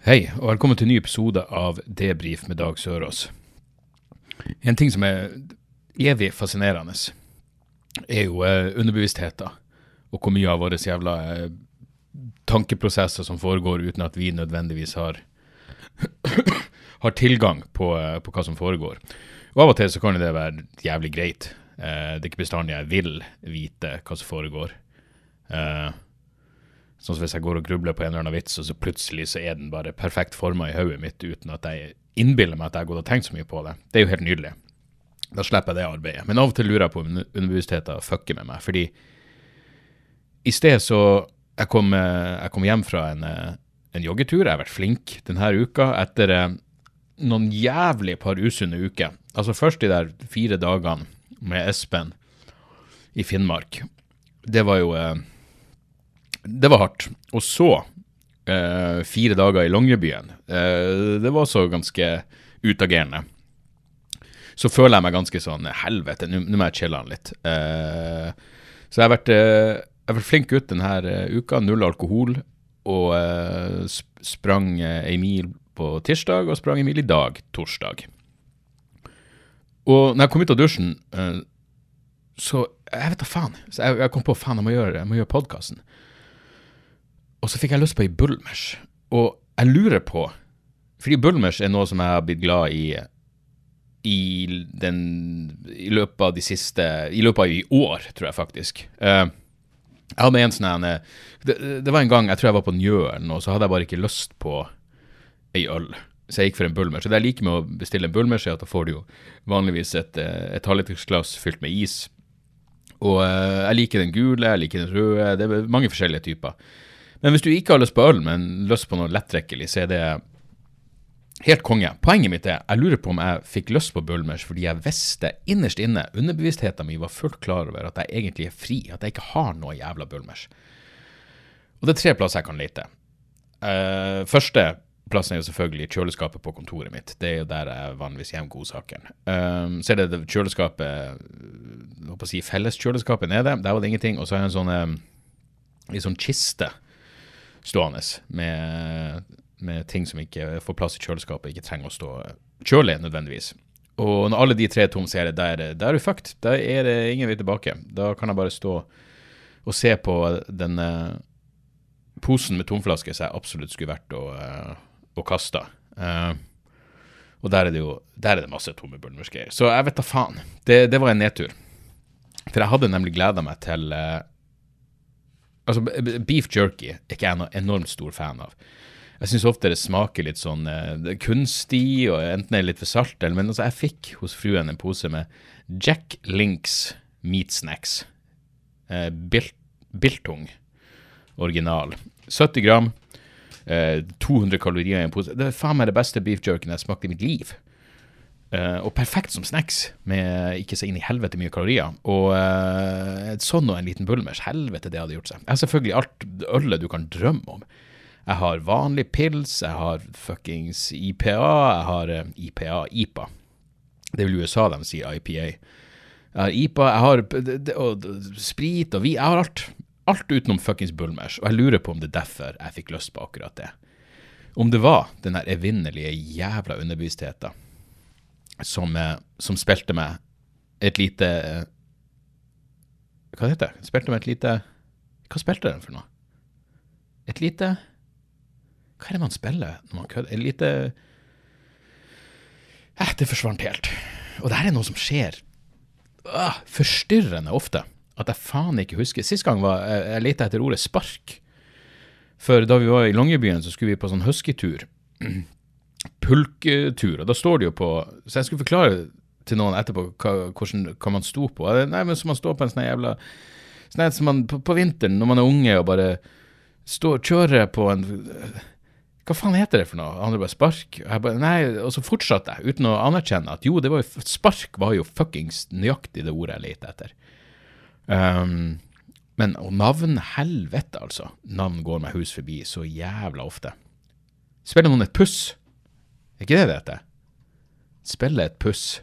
Hei, og velkommen til en ny episode av Debrif med Dag Sørås. En ting som er evig fascinerende, er jo eh, underbevisstheten, og hvor mye av våre jævla eh, tankeprosesser som foregår uten at vi nødvendigvis har, har tilgang på, eh, på hva som foregår. Og av og til så kan det være jævlig greit. Det er ikke bestandig jeg vil vite hva som foregår. Sånn som hvis jeg går og grubler på en eller annen vits, og så plutselig så er den bare perfekt forma i hodet mitt uten at jeg innbiller meg at jeg har gått og tenkt så mye på det. Det er jo helt nydelig. Da slipper jeg det arbeidet. Men av og til lurer jeg på om underbevisstheten fucker med meg. Fordi i sted så Jeg kom, eh, jeg kom hjem fra en, eh, en joggetur. Jeg har vært flink denne uka etter eh, noen jævlig par usunne uker. Altså først de der fire dagene med Espen i Finnmark. Det var jo det var hardt. Og så, eh, fire dager i Longyearbyen. Eh, det var også ganske utagerende. Så føler jeg meg ganske sånn Helvete, nå må jeg chille han litt. Eh, så jeg har vært, eh, jeg har vært flink gutt denne eh, uka. Null alkohol. Og eh, sp sprang ei mil på tirsdag, og sprang ei mil i dag, torsdag. Og når jeg kom ut av dusjen, så Jeg vet da faen. Så jeg, jeg kom på faen, jeg må gjøre, jeg gjøre podkasten. Og så fikk jeg lyst på ei Bulmers. Og jeg lurer på Fordi Bulmers er noe som jeg har blitt glad i i, den, i løpet av de siste I løpet av i år, tror jeg faktisk. Eh, jeg hadde en sånn eh, det, det var en gang jeg tror jeg var på Njø og så hadde jeg bare ikke lyst på ei øl. Så jeg gikk for en Bulmers. det jeg liker med å bestille en Bulmers, er at da får du jo vanligvis et, eh, et halvlitersglass fylt med is. Og jeg liker den gule, jeg liker den røde, det er mange forskjellige typer. Men hvis du ikke har lyst på øl, men lyst på noe lettdrikkelig, så er det helt konge. Poenget mitt er, jeg lurer på om jeg fikk lyst på Bulmers fordi jeg visste innerst inne, underbevisstheten min var fullt klar over at jeg egentlig er fri, at jeg ikke har noe jævla Bulmers. Og det er tre plasser jeg kan lete. Uh, første plassen er jo selvfølgelig kjøleskapet på kontoret mitt. Det er jo der jeg vanligvis gjemmer godsakene. Um, så er det det kjøleskapet, Hva skal jeg si felleskjøleskapet nede, der var det ingenting. Og så har jeg en sånn, en sånn kiste stående med, med ting som ikke får plass i kjøleskapet, ikke trenger å stå kjølig nødvendigvis. Og når alle de tre er tomme, så er det der, der er du fucked. Da er det ingen vei tilbake. Da kan jeg bare stå og se på den eh, posen med tomflasker som jeg absolutt skulle vært og, eh, og kasta. Uh, og der er det jo der er det masse tomme bulmersgreier. Så jeg vet da faen. Det, det var en nedtur. For jeg hadde nemlig gleda meg til eh, Altså, beef jerky er ikke jeg noe enormt stor fan av. Jeg syns ofte det smaker litt sånn eh, kunstig, og enten er det litt for salt, eller Men altså, jeg fikk hos fruen en pose med Jack Links meat snacks. Eh, bil, biltung original. 70 gram, eh, 200 kalorier i en pose. Det er faen meg det beste beef jerkyen jeg har smakt i mitt liv. Eh, og perfekt som snacks, med ikke så inn i helvete mye kalorier. Og uh, sånn og en liten bulmers, helvete det hadde gjort seg. Jeg har selvfølgelig alt ølet du kan drømme om. Jeg har vanlig pils, jeg har fuckings IPA, jeg har uh, IPA, IPA. Det vil USA de sier IPA. Jeg har IPA, jeg har d- og, sprit og vi, jeg har alt. Alt utenom fuckings bulmers. Og jeg lurer på om det er derfor jeg fikk lyst på akkurat det. Om det var den her evinnelige jævla underbevisstheten som, eh, som spilte meg et lite eh, Hva heter det? Spilte meg et lite Hva spilte den for noe? Et lite Hva er det man spiller når man kødder? Et lite eh, Det forsvant helt. Og det her er noe som skjer ah, forstyrrende ofte. At jeg faen ikke husker. Sist gang var jeg, jeg lette etter ordet spark. For da vi var i Longyearbyen, så skulle vi på sånn huskytur. Pulktur. Og da står det jo på Så jeg skulle forklare til noen etterpå hva, hvordan, hva man sto på. Nei, men så man står på en sånn jævla Sånn som man på, på vinteren, når man er unge og bare står kjører på en Hva faen heter det for noe? Han bare spark. Og, jeg bare, nei, og så fortsatte jeg, uten å anerkjenne at jo, det var jo, spark var jo fuckings nøyaktig det ordet jeg leter etter. Um, men og navn, helvete altså. Navn går meg hus forbi så jævla ofte. Spiller noen et puss? Er ikke det det heter? Spille et puss.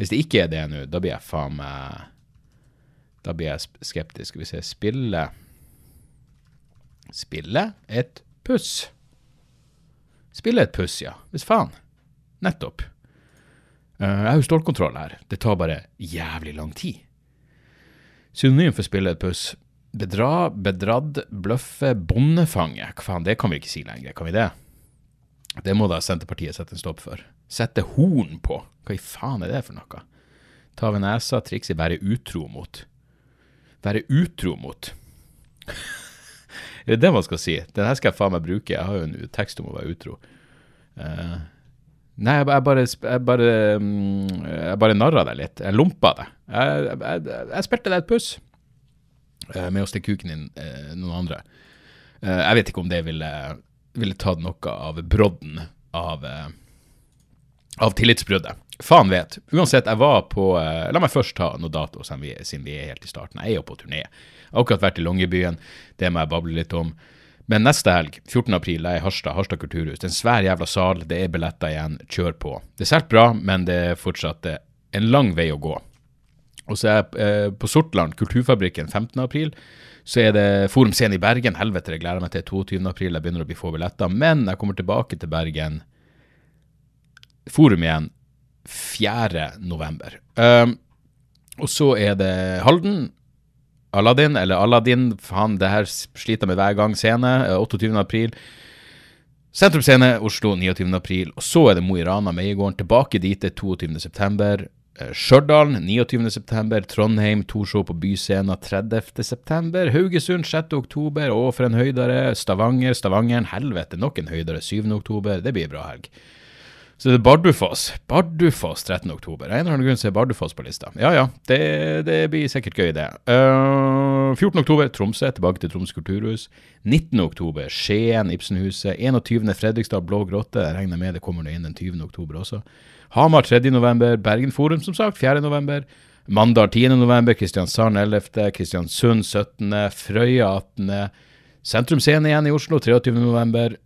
Hvis det ikke er det nå, da blir jeg faen meg Da blir jeg skeptisk. Hvis jeg spiller Spille et puss. Spille et puss, ja. Hvis faen. Nettopp. Uh, jeg har jo stålkontroll her. Det tar bare jævlig lang tid. Synonym for spille et puss. Bedra, bedradd, bløffe, bondefange. Hva faen, det kan vi ikke si lenger, kan vi det? Det må da Senterpartiet sette en stopp for. Sette horn på. Hva i faen er det for noe? Ta ved nesa, trikset, være utro mot. Være utro mot. er det det man skal si? Den her skal jeg faen meg bruke. Jeg har jo en tekst om å være utro. Uh, nei, jeg, bare, jeg bare, jeg bare narra deg litt. Jeg lompa deg. Jeg, jeg, jeg spilte deg et puss uh, med å stikke kuken inn uh, noen andre. jeg vet ikke om det ville ville tatt noe av brodden av, eh, av tillitsbruddet. Faen vet. Uansett, jeg var på eh, La meg først ta noe dato, siden vi, siden vi er helt i starten. Jeg er jo på turné. Jeg har akkurat vært i Longyearbyen, det må jeg bable litt om. Men neste helg, 14. april, er jeg i Harstad, Harstad kulturhus. Det er en svær jævla sal, det er billetter igjen, kjør på. Det er solgt bra, men det er fortsatt eh, en lang vei å gå. Og så er jeg på Sortland, Kulturfabrikken, 15. april. Så er det Forum Scene i Bergen. Helvete, jeg gleder meg til 22. april. Jeg begynner å bli få billetter. Men jeg kommer tilbake til Bergen. Forum igjen 4. november. Um, og så er det Halden. Aladdin, eller Aladdin, faen, det her sliter jeg med hver gang. Scene 28. april. Sentrum Scene, Oslo 29. april. Og så er det Mo i Rana, Meiegården. Tilbake dit er 22. Eh, Stjørdal 29.9., Trondheim Torshov på Byscena 30.9., Haugesund 6.10., og for en høydere, Stavanger, Stavangeren, helvete, nok en høydere, 7.10., det blir bra helg. Så det er Bardufoss. Bardufoss 13.10. En eller annen grunn så er Bardufoss på lista. Ja ja, det, det blir sikkert gøy, det. Uh, 14.10. Tromsø, tilbake til Troms kulturhus. 19.10. Skien, Ibsenhuset. 21. Fredrikstad, Blå grotte. Jeg regner med det kommer noe inn den 20.10. også. Hamar 3.11., Bergen Forum som sagt 4.11., Mandal 10.11., Kristiansand 11., Kristiansund 17., Frøya 18., Sentrum Scene igjen i Oslo 23.11.,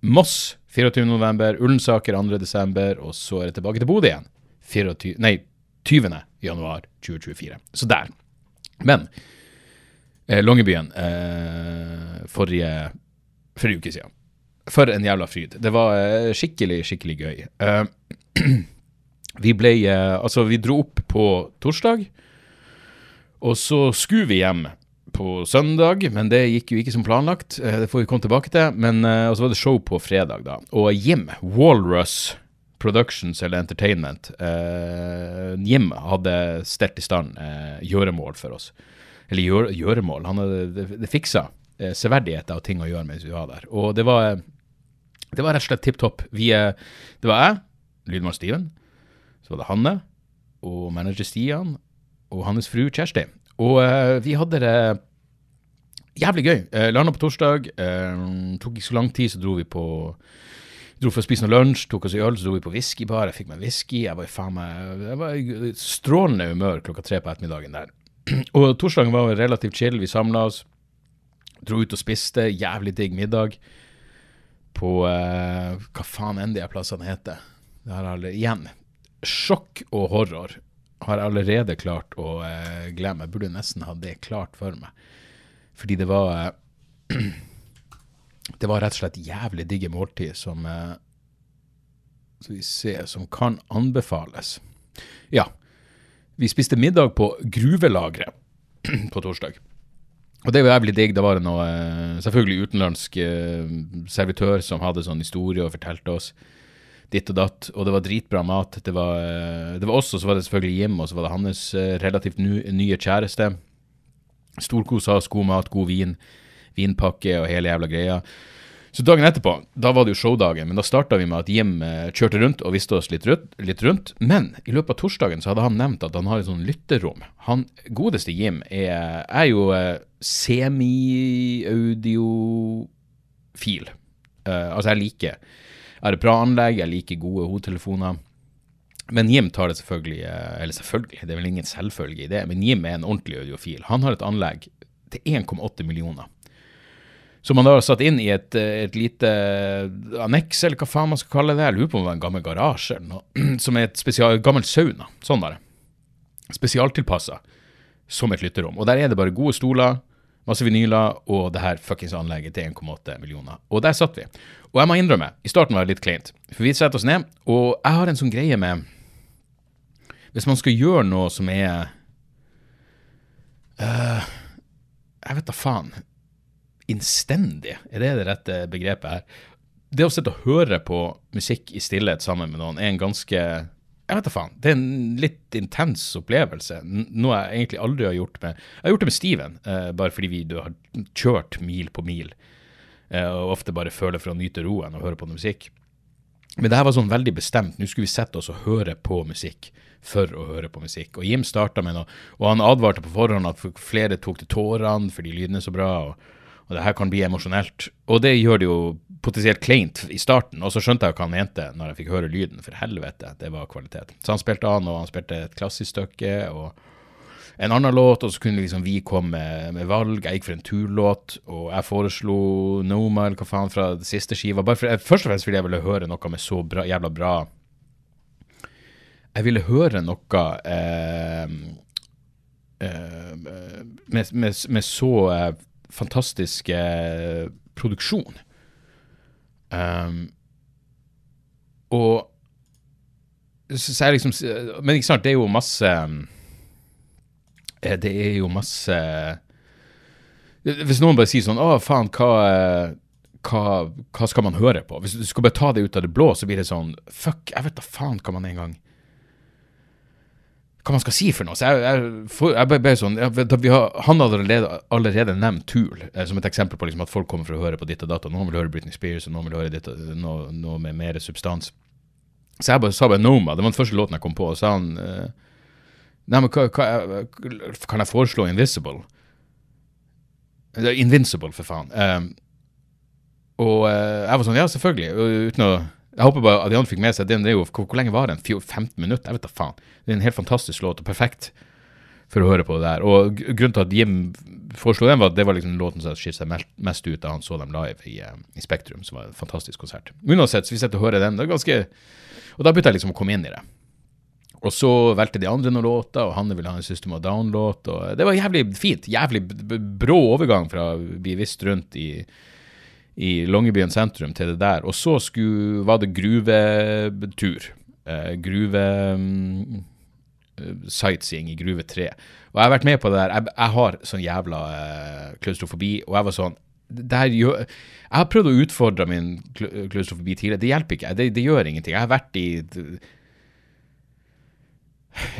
Moss 24.11., Ullensaker 2.12., og så er det tilbake til Bodø igjen 24, nei, 20. januar 2024. Så der. Men eh, Longyearbyen eh, forrige, forrige uke siden. For en jævla fryd. Det var eh, skikkelig, skikkelig gøy. Uh, vi ble uh, Altså, vi dro opp på torsdag, og så skulle vi hjem på søndag, men det gikk jo ikke som planlagt. Det får vi komme tilbake til. Men Og så var det show på fredag, da. Og Jim, Walrus Productions eller Entertainment, Jim hadde stelt i stand gjøremål for oss. Eller gjør, gjøremål. Han hadde det, det fiksa severdigheter og ting å gjøre mens vi var der. Og det var det var rett og slett tipp topp. Det var jeg, lydmann Steven, så var det Hanne og manager Stian og hans fru Kjersti. Og uh, vi hadde det jævlig gøy. Uh, Landa på torsdag. Uh, tok ikke så lang tid, så dro vi på dro for å spise noe lunsj, tok oss en øl, så dro vi på whiskybar. Jeg fikk meg whisky. Jeg var, faen meg, jeg var i strålende humør klokka tre på ettermiddagen der. Og torsdagen var relativt chill. Vi samla oss, dro ut og spiste. Jævlig digg middag på uh, Hva faen enn de plassene heter. Alle, igjen, sjokk og horror har jeg allerede klart å uh, glemme. Jeg burde nesten ha det klart for meg. Fordi det var uh, Det var rett og slett jævlig digge måltid som Skal vi se Som kan anbefales. Ja. Vi spiste middag på gruvelageret på torsdag. Og det var jævlig digg. Da var det noe eh, selvfølgelig utenlandsk eh, servitør som hadde sånn historie og fortalte oss ditt og datt. Og det var dritbra mat. Det var, eh, det var oss, og så var det selvfølgelig Jim, og så var det hans relativt nye kjæreste. Storkos oss, god mat, god vin, vinpakke og hele jævla greia. Så dagen etterpå, da var det jo showdagen, men da starta vi med at Jim eh, kjørte rundt og viste oss litt rundt, litt rundt, Men i løpet av torsdagen så hadde han nevnt at han har et sånn lytterrom. Han godeste Jim er, er jo eh, semi-audiofil. Uh, altså, jeg liker Jeg har et bra anlegg, jeg liker gode hodetelefoner. Men Jim tar det selvfølgelig Eller selvfølgelig, det er vel ingen selvfølge i det, men Jim er en ordentlig audiofil. Han har et anlegg til 1,8 millioner. Som man da har satt inn i et, eh, et lite anneks, eller hva faen man skal kalle det. Jeg lurer på om det var en gammel garasje eller noe. Som er et spesial, gammelt sauna. Sånn bare. Spesialtilpassa som et lytterom. Og der er det bare gode stoler, masse vinyler og det her fuckings anlegget til 1,8 millioner. Og der satt vi. Og jeg må innrømme, i starten var det litt kleint. For vi setter oss ned, og jeg har en sånn greie med Hvis man skal gjøre noe som er uh, Jeg vet da faen. Innstendig, er det det rette begrepet her? Det å sitte og høre på musikk i stillhet sammen med noen er en ganske jeg vet da faen. Det er en litt intens opplevelse. Noe jeg egentlig aldri har gjort med Jeg har gjort det med Steven, eh, bare fordi vi har kjørt mil på mil. Eh, og ofte bare føler for å nyte roen og høre på noe musikk. Men det her var sånn veldig bestemt. Nå skulle vi sette oss og høre på musikk for å høre på musikk. Og Jim starta med noe, og han advarte på forhånd at flere tok til tårene fordi lyden er så bra. og og det her kan bli emosjonelt. Og det gjør det jo potensielt kleint i starten, og så skjønte jeg hva han mente når jeg fikk høre lyden. For helvete, det var kvalitet. Så han spilte an, og han spilte et klassisk stykke og en annen låt, og så kunne liksom vi komme med, med valg. Jeg gikk for en turlåt, og jeg foreslo Noma eller hva faen fra det siste skiva. For, først og fremst fordi jeg ville høre noe med så bra, jævla bra Jeg ville høre noe eh, eh, med, med, med, så eh, fantastisk produksjon. Um, og så, så liksom Men ikke sant, det er jo masse Det er jo masse Hvis noen bare sier sånn Å, faen, hva, hva, hva skal man høre på? Hvis du skal bare ta det ut av det blå, så blir det sånn Fuck, jeg vet da faen hva man en gang hva man skal si for noe. Så jeg, jeg, for, jeg ble, sånn, jeg, har, Han hadde allerede, allerede nevnt Tool eh, som et eksempel på liksom, at folk kommer for å høre på ditt og datt. Noen vil høre Britney Spears, og noen vil høre ditt, noe, noe, med mer substans. Så jeg bare sa bare Noma. Det var den første låten jeg kom på. Og sa han eh, Nei, men hva, hva, kan jeg foreslå Invisible? Invincible, for faen. Um, og uh, jeg var sånn Ja, selvfølgelig. Uten å jeg håper bare at de andre fikk med seg den. det er jo, hvor, hvor, lenge var den? 15 minutter? Jeg vet da faen. Det er en helt fantastisk låt, og perfekt for å høre på det der. Og grunnen til at Jim foreslo den, var at det var liksom låten som skilte seg mest ut da han så dem live i, uh, i Spektrum, som var en fantastisk konsert. Uansett, så vi sitter og hører den. det er ganske... Og da begynte jeg liksom å komme inn i det. Og så valgte de andre noen låter, og Hanne ville ha en System of Down-låt. Det var jævlig fint. Jævlig brå overgang fra å bli visst rundt i i Longyearbyen sentrum til det der. Og så skulle, var det gruvetur. Eh, gruve um, sightseeing i Gruve 3. Og jeg har vært med på det der. Jeg, jeg har sånn jævla uh, klaustrofobi, og jeg var sånn gjør, Jeg har prøvd å utfordre min klaustrofobi tidligere. Det hjelper ikke. Det, det gjør ingenting. Jeg har vært i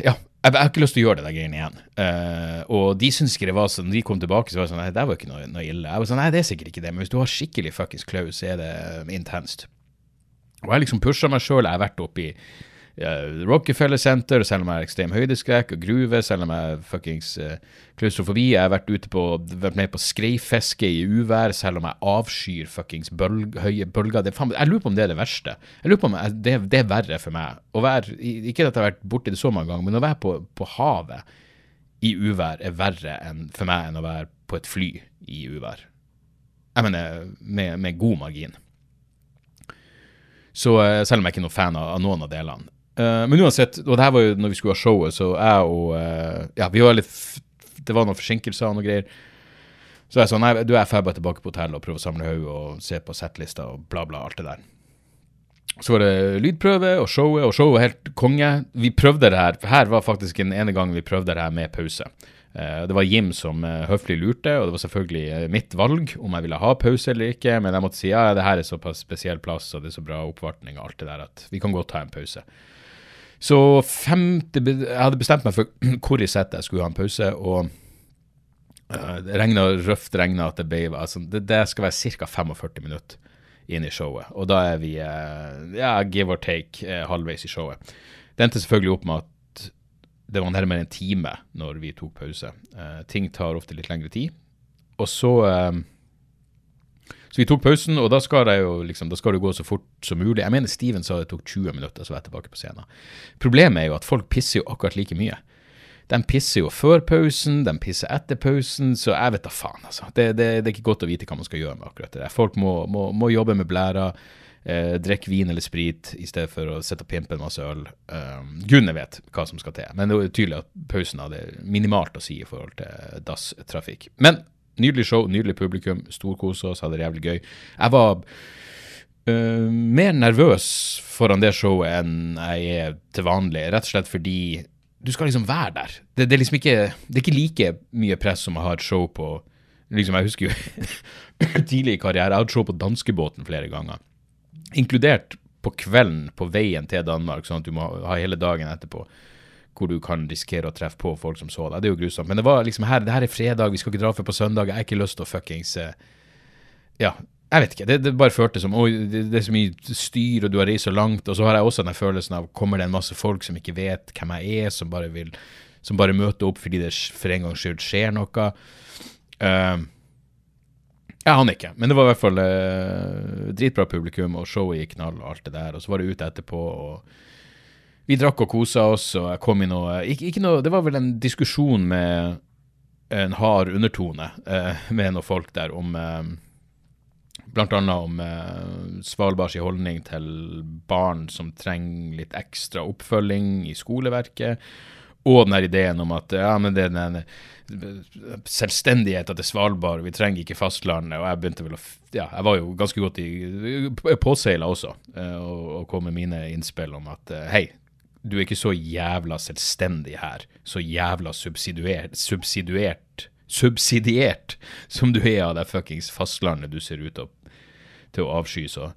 Ja, jeg, jeg, har ikke lyst til å gjøre det der greiene igjen. Uh, og de syns ikke det var sånn, de kom tilbake, så var det sånn Nei, det var ikke noe, noe, ille. Jeg var sånn, Nei, det er sikkert ikke det, men hvis du har skikkelig fuckings klaus, så er det intenst. Og jeg liksom pusha meg sjøl. Jeg har vært oppe i uh, Rockefeller Center, selv om jeg har ekstrem høydeskrekk, og gruve, selv om jeg fuckings uh, klaustrofobi. Jeg har vært ute på, vært med på skreifiske i uvær, selv om jeg avskyr fuckings bølg, høye bølger. Det, faen, jeg lurer på om det er det verste. Jeg lurer på om det, det, er verre for meg. Å være, ikke at jeg har vært borti det så mange ganger, men å være på, på havet i uvær er verre enn, for meg enn å være på et fly i uvær. Jeg mener med, med god margin. Så uh, selv om jeg ikke er noen fan av, av noen av delene. Uh, men uansett, og det her var jo når vi skulle ha showet, så jeg og uh, Ja, vi var litt Det var noen forsinkelser og noe greier. Så jeg sa nei, du er bare tilbake på hotellet og prøver å samle hodet og se på settlista og bla, bla, alt det der. Så var det lydprøve og showet, og showet var helt konge. Vi prøvde det her. Her var faktisk den ene gangen vi prøvde det her med pause. Uh, det var Jim som høflig lurte, og det var selvfølgelig mitt valg om jeg ville ha pause eller ikke, men jeg måtte si ja, det her er såpass spesiell plass og det er så bra oppvartning og alt det der at vi kan godt ta en pause. Så femte, jeg hadde bestemt meg for hvor i settet jeg skulle ha en pause, og det regna røft regna at det ble altså, det, det skal være ca. 45 minutter inn i showet. Og da er vi ja, give or take halvveis i showet. Det endte selvfølgelig opp med at det var nærmere en time når vi tok pause. Uh, ting tar ofte litt lengre tid. Og så uh, Så vi tok pausen, og da skal, jo, liksom, da skal det gå så fort som mulig. Jeg mener Steven sa det tok 20 minutter, så var jeg tilbake på scenen. Problemet er jo at folk pisser jo akkurat like mye. De pisser jo før pausen, de pisser etter pausen, så jeg vet da faen, altså. Det, det, det, er ikke godt å vite hva man skal gjøre med akkurat det der. Folk må, må, må jobbe med blæra, eh, drikke vin eller sprit i stedet for å sitte og pimpe en masse øl. Eh, Gunne vet hva som skal til, men det er tydelig at pausen hadde minimalt å si i forhold til dasstrafikk. Men Nydelig show, nydelig publikum, storkose oss, hadde det jævlig gøy. Jeg var uh, mer nervøs foran det showet enn jeg er til vanlig, rett og slett fordi du skal liksom være der. Det, det, er liksom ikke, det er ikke like mye press som å ha et show på liksom Jeg husker jo tidlig i karriere, jeg hadde show på danskebåten flere ganger. Inkludert på kvelden på veien til Danmark, sånn at du må ha hele dagen etterpå hvor du kan risikere å treffe på folk som så deg. Det er jo grusomt. Men det var liksom her, det her er fredag, vi skal ikke dra før på søndag. Jeg har ikke lyst til å fuckings eh, Ja, jeg vet ikke. Det, det bare føltes som oi, det, det, er så mye styr, og du har reist så langt. Og så har jeg også den følelsen av kommer det en masse folk som ikke vet hvem jeg er, som bare vil som bare møter opp fordi det for en gangs skyld skjer noe. Uh, jeg aner ikke, men det var i hvert fall uh, dritbra publikum, og showet gikk knall og alt det der. Og så var det ute etterpå. og vi drakk og kosa oss, og jeg kom i noe, ikke, ikke noe Det var vel en diskusjon med en hard undertone eh, med noen folk der om eh, Blant annet om eh, Svalbards holdning til barn som trenger litt ekstra oppfølging i skoleverket. Og den her ideen om at ja, men det er den selvstendigheten til Svalbard, vi trenger ikke fastlandet. Og jeg begynte vel å Ja, jeg var jo ganske godt i påseila også, eh, og, og kom med mine innspill om at eh, hei, du er ikke så jævla selvstendig her, så jævla subsidiert, subsidiert, subsidiert som du er av det fuckings fastlandet du ser ut til å, avsky så,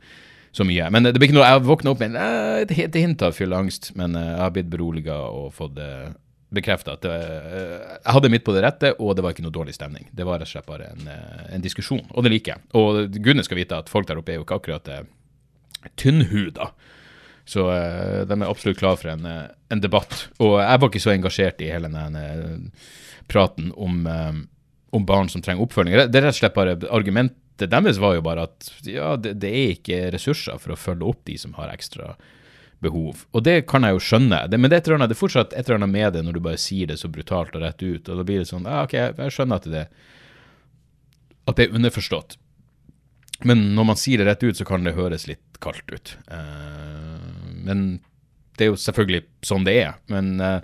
så, mye. Men det blir ikke noe, jeg våkna opp med eh, et, et hint av fylleangst, men eh, jeg har blitt beroliga og fått uh, bekrefta at uh, jeg hadde midt på det rette, og det var ikke noe dårlig stemning. Det var rett og slett bare en, en diskusjon, og det liker jeg. Og gudene skal vite at folk der oppe er jo ikke akkurat uh, tynnhuda. Så uh, de er absolutt klar for en, eh, en, debatt. Og jeg var ikke så engasjert i hele denne uh, praten om, um, om, barn som trenger oppfølging. Det er rett og slett bare Argumentet deres var jo bare at ja, det, det, er ikke ressurser for å følge opp de som har ekstra behov. Og det kan jeg jo skjønne, det, men det er, annet, det er, fortsatt et eller annet med det når du bare sier det så brutalt og rett ut. Og da blir det sånn ah, OK, jeg skjønner at det, at det er underforstått. Men når man sier det rett ut, så kan det høres litt kaldt ut. Uh, men det er jo selvfølgelig sånn det er. Men uh,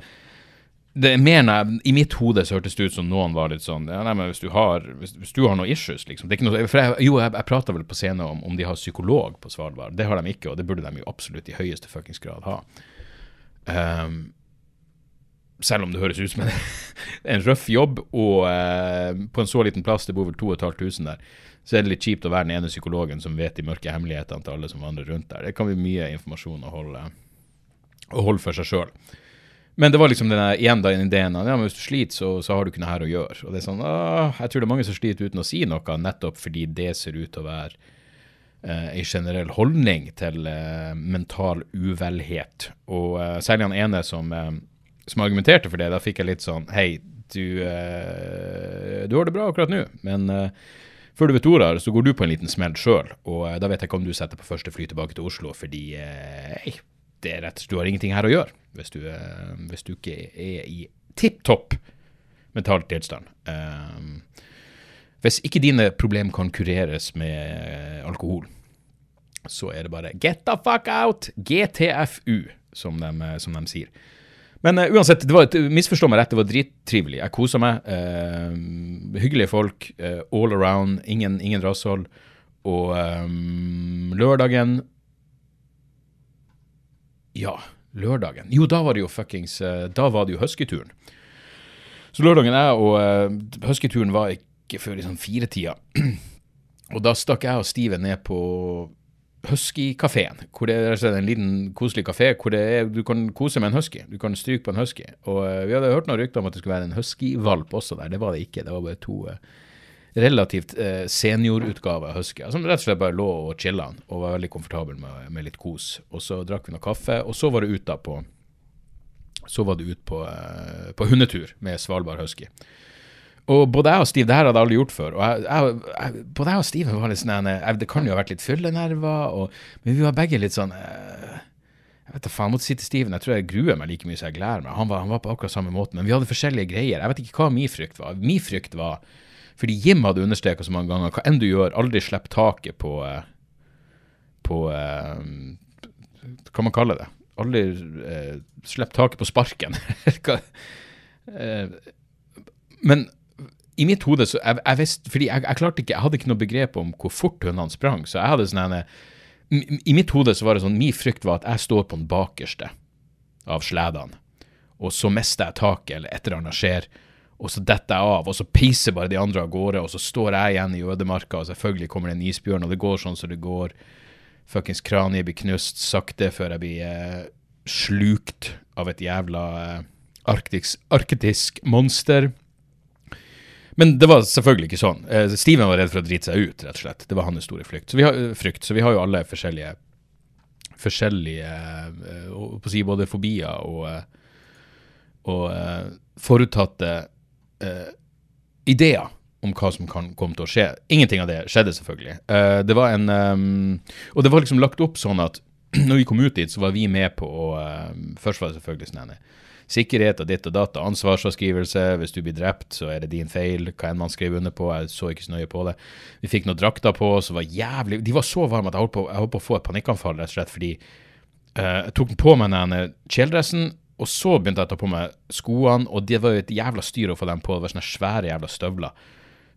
det er mer når jeg, I mitt hode så hørtes det ut som noen var litt sånn ja, nei, men hvis du har, hvis, hvis du har noen issues, liksom det er ikke noe, for jeg, Jo, jeg, jeg prata vel på scenen om, om de har psykolog på Svalbard. Det har de ikke, og det burde de jo absolutt i høyeste fuckings grad ha. Um, selv om det høres ut som en, en røff jobb, og uh, på en så liten plass, det bor vel 2500 der, så er det litt kjipt å være den ene psykologen som vet de mørke hemmelighetene til alle som vandrer rundt der. Det kan bli mye informasjon å holde, å holde for seg sjøl. Men det var liksom denne, igjen da, ideen ja, hvis du sliter, så, så, har du ikke noe her å gjøre. Og det er sånn, åh, Jeg tror det er mange som sliter uten å si noe, nettopp fordi det ser ut til å være eh, en generell holdning til eh, mental uvelhet. Og eh, særlig han ene som, eh, som, argumenterte for det, da fikk jeg litt sånn Hei, du, eh, du har det bra akkurat nå, men eh, før du vet ordet det, så går du på en liten smell sjøl, og eh, da vet jeg ikke om du setter på første fly tilbake til Oslo, fordi eh, det er rett, du har ingenting her å gjøre hvis du, eh, hvis du ikke er i tipp topp mental tilstand. Um, hvis ikke dine problemer kan kureres med alkohol, så er det bare get the fuck out! GTFU, som de, som de sier. Men uh, uansett, det var, misforstå meg rett, det var drittrivelig. Jeg kosa meg. Uh, hyggelige folk uh, all around. Ingen, ingen rasshold. Og um, lørdagen Ja, lørdagen. Jo, da var det jo fuckings Da var det jo huskyturen. Så lørdagen jeg og huskyturen var ikke før liksom firetida. og da stakk jeg og Steven ned på Husky-kafeen. Hvor det er en liten, koselig kafé hvor er, du kan kose med en husky. Du kan stryke på en husky. Og uh, Vi hadde hørt noen rykter om at det skulle være en husky-valp også der. Det var det ikke. Det var bare to uh, relativt seniorutgaver av husky, som rett og slett bare lå og chilla og var veldig komfortabel med, med, litt kos. Og så drakk vi noe kaffe, og så var det ut da på så var det ut på, på hundetur med Svalbard husky. Og både jeg og Steve, det her hadde aldri gjort før. Og jeg, jeg, både jeg og Steve var litt sånn jeg- Det kan jo ha vært litt fyllenerver, og, men vi var begge litt sånn eh, Jeg vet da faen, jeg måtte si til Steven, jeg tror jeg gruer meg like mye som jeg gleder meg. Han var, han var på akkurat samme måte, men vi hadde forskjellige greier. Jeg vet ikke hva min frykt var. Min frykt var Fordi Jim hadde understreka så mange ganger hva enn du gjør, aldri slipp taket på eh, På eh, Hva man kaller det? Aldri eh, slipp taket på sparken. Eh, men i mitt hode så jeg, jeg visste, fordi jeg, jeg klarte ikke, jeg hadde ikke noe begrep om hvor fort hundene sprang, så jeg hadde sånn I mitt hode så var det sånn, min frykt var at jeg står på den bakerste av sledene, og så mister jeg taket, eller et eller annet skjer, og så detter jeg av, og så peiser bare de andre av gårde, og så står jeg igjen i ødemarka, og selvfølgelig kommer det en isbjørn, og det går sånn som det går. Fuckings kraniet blir knust sakte før jeg blir eh, slukt av et jævla eh, arktisk, arktisk monster. Men det var selvfølgelig ikke sånn. Eh, Steven var redd for å drite seg ut, rett og slett. Det var hans store frykt. Så vi har, frykt, så vi har jo alle forskjellige forskjellige eh, si både fobier og, eh, og eh, forutatte uh, ideer om hva som kan komme til å skje. Ingenting av det skjedde, selvfølgelig. Uh, det var en um, Og det var liksom lagt opp sånn at når vi kom ut dit, så var vi med på å uh, Først var det selvfølgelig sånn sikkerhet og ditt og datt, og ansvarsavskrivelse. Hvis du blir drept, så er det din feil. Hva enn man skrev under på. Jeg så ikke så nøye på det. Vi fikk noen drakter på oss som var jævlig De var så varme at jeg holdt på, jeg holdt på å få et panikkanfall, rett og slett, fordi uh, jeg tok på meg den kjeledressen, og så begynte jeg å ta på meg skoene, og det var jo et jævla styr å få dem på. Det var sånne svære jævla støvler.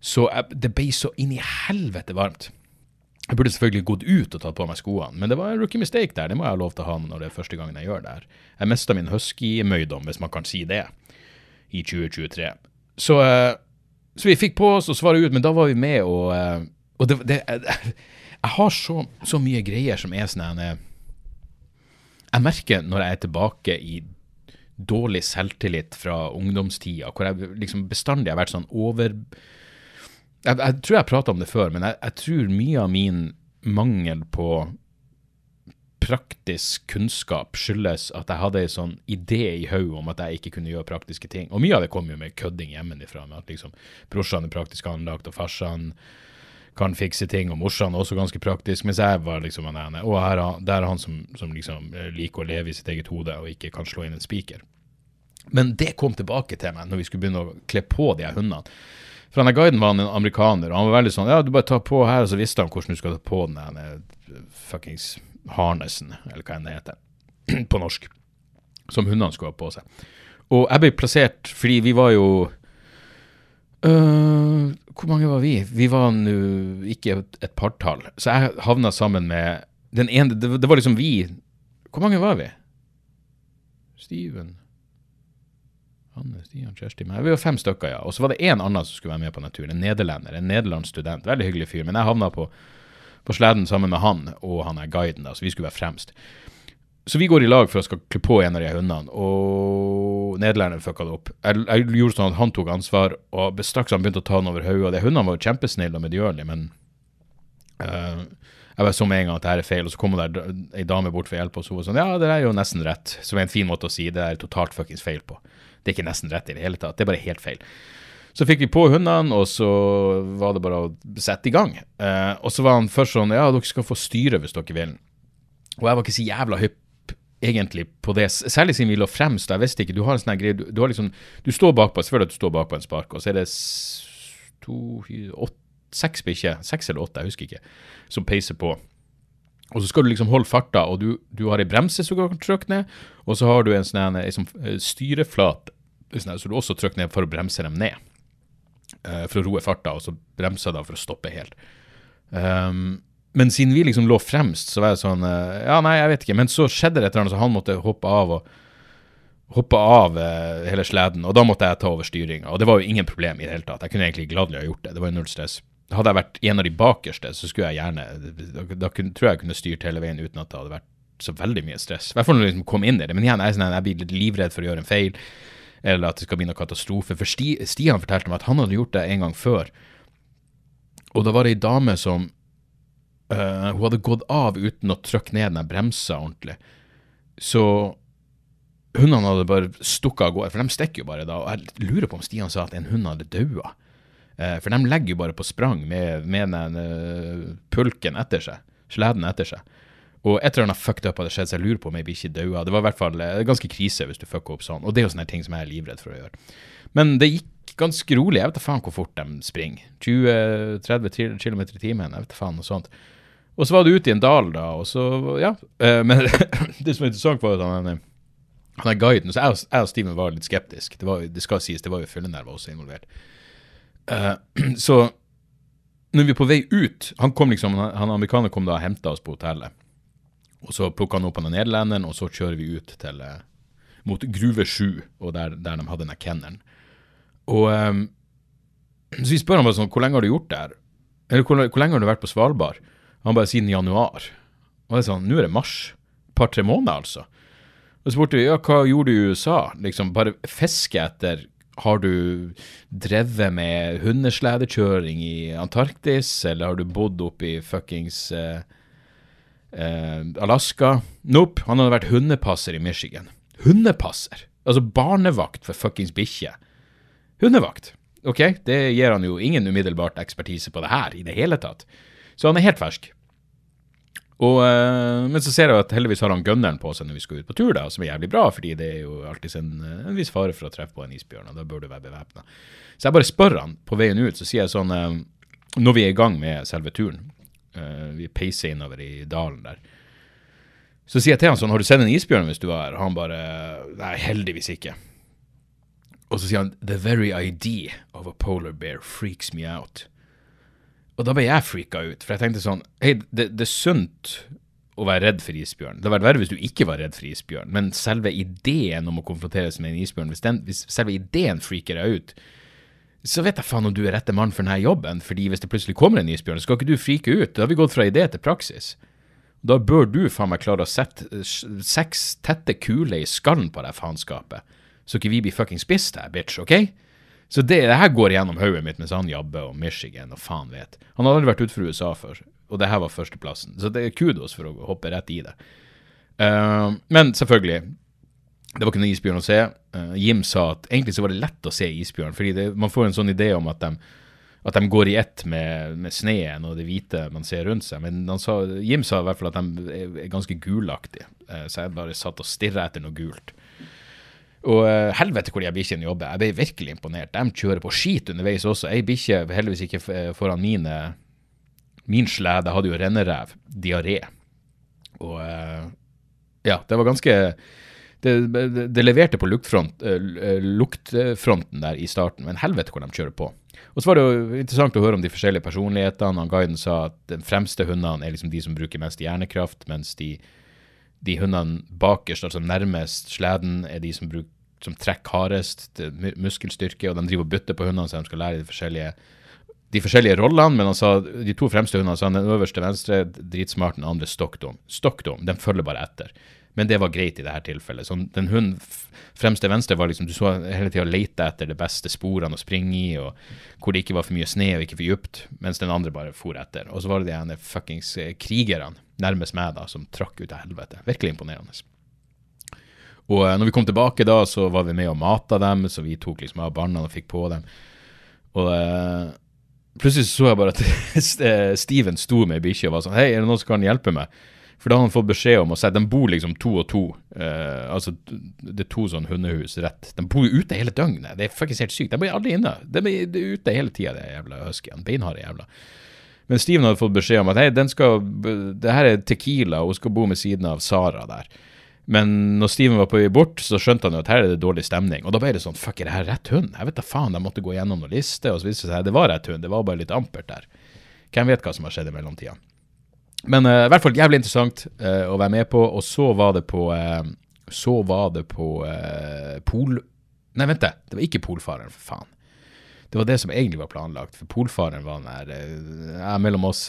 Så jeg, det ble så inn i helvete varmt. Jeg burde selvfølgelig gått ut og tatt på meg skoene, men det var en rookie mistake der. Det må jeg ha lov til å ha når det er første gangen jeg gjør det her. Jeg mista min husky-møydom, hvis man kan si det, i 2023. Så, eh, så vi fikk på oss å svare ut, men da var vi med, og, eh, og det, det jeg, jeg har så, så mye greier som er sånn en, eh, Jeg merker når jeg er tilbake i dårlig selvtillit fra ungdomstida, hvor jeg liksom bestandig har vært sånn over jeg, jeg tror jeg prata om det før, men jeg, jeg tror mye av min mangel på praktisk kunnskap skyldes at jeg hadde en sånn idé i hodet om at jeg ikke kunne gjøre praktiske ting. Og mye av det kom jo med kødding hjemmefra, med at liksom brorsan er praktisk anlagt, og farsan kan fikse ting, og morsan er også ganske praktisk, mens jeg var liksom han ene. Og her, er- han som, som liksom eh, liker å leve i sitt eget hode og ikke kan slå inn en spiker. Men det kom tilbake til meg når vi skulle begynne å kle på de hundene. For der guiden var en amerikaner, og han var veldig sånn Ja, du bare tar på her, og så visste han hvordan du skal ta på den der eh, fuckings harnessen, eller hva enn det heter, på norsk. Som hundene skulle ha på seg. Og jeg ble plassert fordi vi var jo øh, Hvor mange var vi? Vi var nå ikke et, et partall. Så jeg havna sammen med den ene det var liksom vi Hvor mange var vi? Steven Hanne, Stian, Kjersti Men Vi var fem stykker, ja. Og så var det én annen som skulle være med på naturen. En nederlender. En nederlandsk student. Veldig hyggelig fyr. Men jeg havna på, på sleden sammen med han og han er guiden, da, så vi skulle være fremst. Så vi går i lag for å skal klø på en av de hundene, og nederlenderen fucka det opp. Jeg, jeg gjorde sånn at han tok ansvar, og straks han begynte å ta den over hodet. De hundene var jo kjempesnille og medgjørlige, men uh, jeg bare så med en gang at det her er feil, og så kom det ei dame bort for hjelp, og så var sånn Ja, det er jo nesten rett. Som er en fin måte å si det er totalt fuckings feil på. Det er ikke nesten rett i det hele tatt, det er bare helt feil. Så fikk vi på hundene, og så var det bare å sette i gang. Eh, og så var han først sånn Ja, dere skal få styre hvis dere vil. Og jeg var ikke så jævla hypp egentlig på det, særlig siden vi lå fremst. Jeg visste ikke, du har en sånn greie, du, du har liksom Du står bakpå, selvfølgelig at du står bakpå en spark, og så er det to, åtte, seks bikkjer, seks eller åtte, jeg husker ikke, som peiser på. Og så skal du liksom holde farta, og du, du har ei bremse som går trygt ned, og så har du en sånn en, så du også trykker ned for å bremse dem ned. Eh, for å roe farta, og så bremser da for å stoppe helt. Um, men siden vi liksom lå fremst, så var jeg sånn eh, Ja, nei, jeg vet ikke. Men så skjedde det et eller annet, så han måtte hoppe av og hoppe av eh, hele sleden, og da måtte jeg ta over styringa. Og det var jo ingen problem i det hele tatt. Jeg kunne egentlig gladelig ha gjort det. Det var jo null stress. Hadde jeg vært en av de bakerste, så skulle jeg gjerne Da, da kunne, tror jeg jeg kunne styrt hele veien uten at det hadde vært så veldig mye stress. I hvert fall når jeg liksom kom inn i det. Men igjen, jeg, sånn, jeg blir litt livredd for å gjøre en feil, eller at det skal bli noen katastrofe. For Sti, Stian fortalte meg at han hadde gjort det en gang før. Og da var det ei dame som uh, Hun hadde gått av uten å trykke ned den bremsa ordentlig. Så hundene hadde bare stukket av gårde, for de stikker jo bare da. Og jeg lurer på om Stian sa at en hund hadde daua. Uh, for de legger jo bare på sprang med, med den uh, pulken etter seg, sleden etter seg. Og et eller annet fucked up hadde skjedd, så jeg lurer på om ei ikke daua. Det var i hvert fall uh, ganske krise hvis du fucker opp sånn. Og det er jo sånne ting som jeg er livredd for å gjøre. Men det gikk ganske rolig. Jeg vet da faen hvor fort de springer. 20-30 km i timen, jeg vet da faen noe sånt. Og så var du ute i en dal, da, og så Ja. Uh, men det som er interessant, var at han han er guiden, så jeg og, jeg og Steven var litt skeptisk. Det, var, det skal sies, det var jo fyllenerver også involvert. Uh, så når vi er på vei ut Han kom liksom, han amerikaner kom da og henta oss på hotellet. Og så plukker han opp han nederlenderen, og så kjører vi ut til uh, mot Gruve 7, og der, der de hadde den kennelen. Og um, så vi spør han bare sånn Hvor lenge har du gjort det her? Eller hvor, hvor, lenge har du vært på Svalbard? Han bare siden januar. Og det er sånn Nå er det mars. Par-tre måneder, altså. Og så spurte vi ja, hva gjorde du i USA? Liksom bare fiske etter har du drevet med hundesledekjøring i Antarktis, eller har du bodd oppe i fuckings uh, uh, Alaska? Nope, han hadde vært hundepasser i Michigan. Hundepasser? Altså barnevakt for fuckings bikkje. Hundevakt. Ok, det gir han jo ingen umiddelbart ekspertise på det her i det hele tatt. Så han er helt fersk. Og, eh, men så ser jeg at heldigvis har han gunneren på seg når vi skal ut på tur, da, som er jævlig bra, fordi det er jo alltid en, en viss fare for å treffe på en isbjørn, og da bør du være bevæpna. Så jeg bare spør han på veien ut, så sier jeg sånn eh, Når vi er i gang med selve turen, uh, vi peiser innover i dalen der, så sier jeg til han sånn Har du sett en isbjørn hvis du var her? Og han bare Nei, heldigvis ikke. Og så sier han The very idea of a polar bear freaks me out. Og da ble jeg freaka ut, for jeg tenkte sånn Hei, det, det, er sunt å være redd for isbjørn. Det hadde vært verre hvis du ikke var redd for isbjørn, men selve ideen om å konfronteres med en isbjørn, hvis, den, hvis selve ideen freaker deg ut, så vet jeg faen om du er rette mann for denne jobben, fordi hvis det plutselig kommer en isbjørn, skal ikke du frike ut. Da har vi gått fra idé til praksis. Da bør du faen meg klare å sette seks tette kuler i skallen på det faenskapet, så ikke vi blir fucking spist her, bitch, OK? Så det, det her går gjennom hodet mitt mens han jobber og Michigan og faen vet. Han hadde aldri vært utenfor USA før, og det her var førsteplassen. Så det er kudos for å hoppe rett i det. Uh, men selvfølgelig, det var ikke noen isbjørn å se. Uh, Jim sa at egentlig så var det lett å se isbjørn, fordi det, man får en sånn idé om at de, at de går i ett med, med sneen og det hvite man ser rundt seg. Men sa, Jim sa i hvert fall at de er, ganske gulaktige, uh, så jeg bare satt og stirra etter noe gult. Og uh, helvete hvor de bikkjene jobber. Jeg ble virkelig imponert. De kjører på skit underveis også. Ei bikkje, heldigvis ikke foran mine Min slede hadde jo renneræv, diaré. Og ja, det var ganske det, det, leverte på luktfront, uh, luktfronten der i starten, men helvete hvor de kjører på. Og så var det jo interessant å høre om de forskjellige personlighetene. Han Guiden sa at den fremste hundene er liksom de som bruker mest hjernekraft, mens de, de hundene bakerst, altså nærmest sleden, er de som bruk, som trekker hardest, muskelstyrke, og de driver og bytter på hundene så de skal lære de forskjellige, de forskjellige rollene. Men han sa de to fremste hundene, sa den øverste venstre dritsmart, den andre stokkdom. Stokkdom, den følger bare etter. Men det var greit i dette tilfellet. Så den hunden fremst til venstre var liksom, du så hele tida lete etter de beste sporene å springe i, og hvor det ikke var for mye sne og ikke for dypt, mens den andre bare for etter. Og så var det de ene fuckings eh, krigerne nærmest meg da, som trakk ut av helvete. Virkelig imponerende. Og uh, når vi kom tilbake da, så var vi med og mata dem, så vi tok liksom av barna og fikk på dem. Og uh, plutselig så jeg bare at eh, Steven sto med ei bikkje og var sånn Hei, er det noen som kan hjelpe meg? For da har han fått beskjed om å si de bor liksom to og to. Uh, altså det er to sånn hundehus rett. De bor jo ute hele døgnet. Det er faktisk helt sykt. De blir aldri inne. De er ute hele tida, de jævla huskyen. Beinharde jævla. Men Steven hadde fått beskjed om at hei, den skal, det her er Tequila, og hun skal bo med siden av Sara der. Men når Steven var på vei bort, så skjønte han jo at her er det dårlig stemning. Og da ble det sånn, fuck, er det her rett hund? Jeg vet da faen, de måtte gå gjennom noen liste, og så viste det seg at det var rett hund, det var bare litt ampert der. Hvem vet hva som har skjedd i mellomtida. Men uh, i hvert fall jævlig interessant uh, å være med på, og så var det på uh, Så var det på Pol... Nei, vent, det. Det var ikke Polfareren, for faen. Det var det som egentlig var planlagt, for Polfareren var den der mellom oss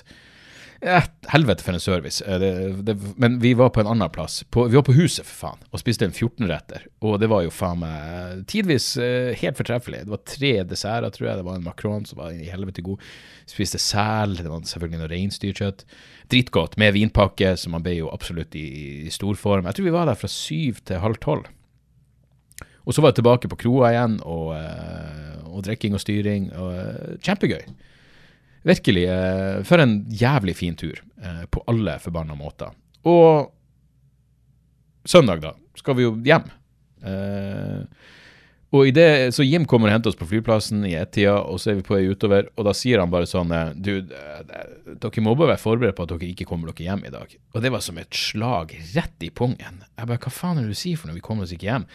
ja, helvete for en service. Eh, det, det, men vi var på en annen plass. På, vi var på huset, for faen, og spiste en 14-retter. Og det var jo faen meg tidvis uh, helt fortreffelig. Det var tre desserter, tror jeg. Det var en makron som var i helvete god. Spiste sel. Det var selvfølgelig noe reinsdyrkjøtt. Dritgodt, med vinpakke, så man ble jo absolutt i, i stor form. Jeg tror vi var der fra syv til halv tolv. Og så var jeg tilbake på kroa igjen, og, eh, og drikking og styring. Og, eh, kjempegøy. Virkelig. eh, For en jævlig fin tur, eh, på alle forbanna måter. Og søndag, da, skal vi jo hjem. Eh, og i det, Så Jim kommer og henter oss på flyplassen i ett-tida, og så er vi på vei utover, og da sier han bare sånn Du, dere må bare være forberedt på at dere ikke kommer dere hjem i dag. Og det var som et slag rett i pungen. Jeg bare Hva faen er det du sier for når Vi kommer oss ikke hjem.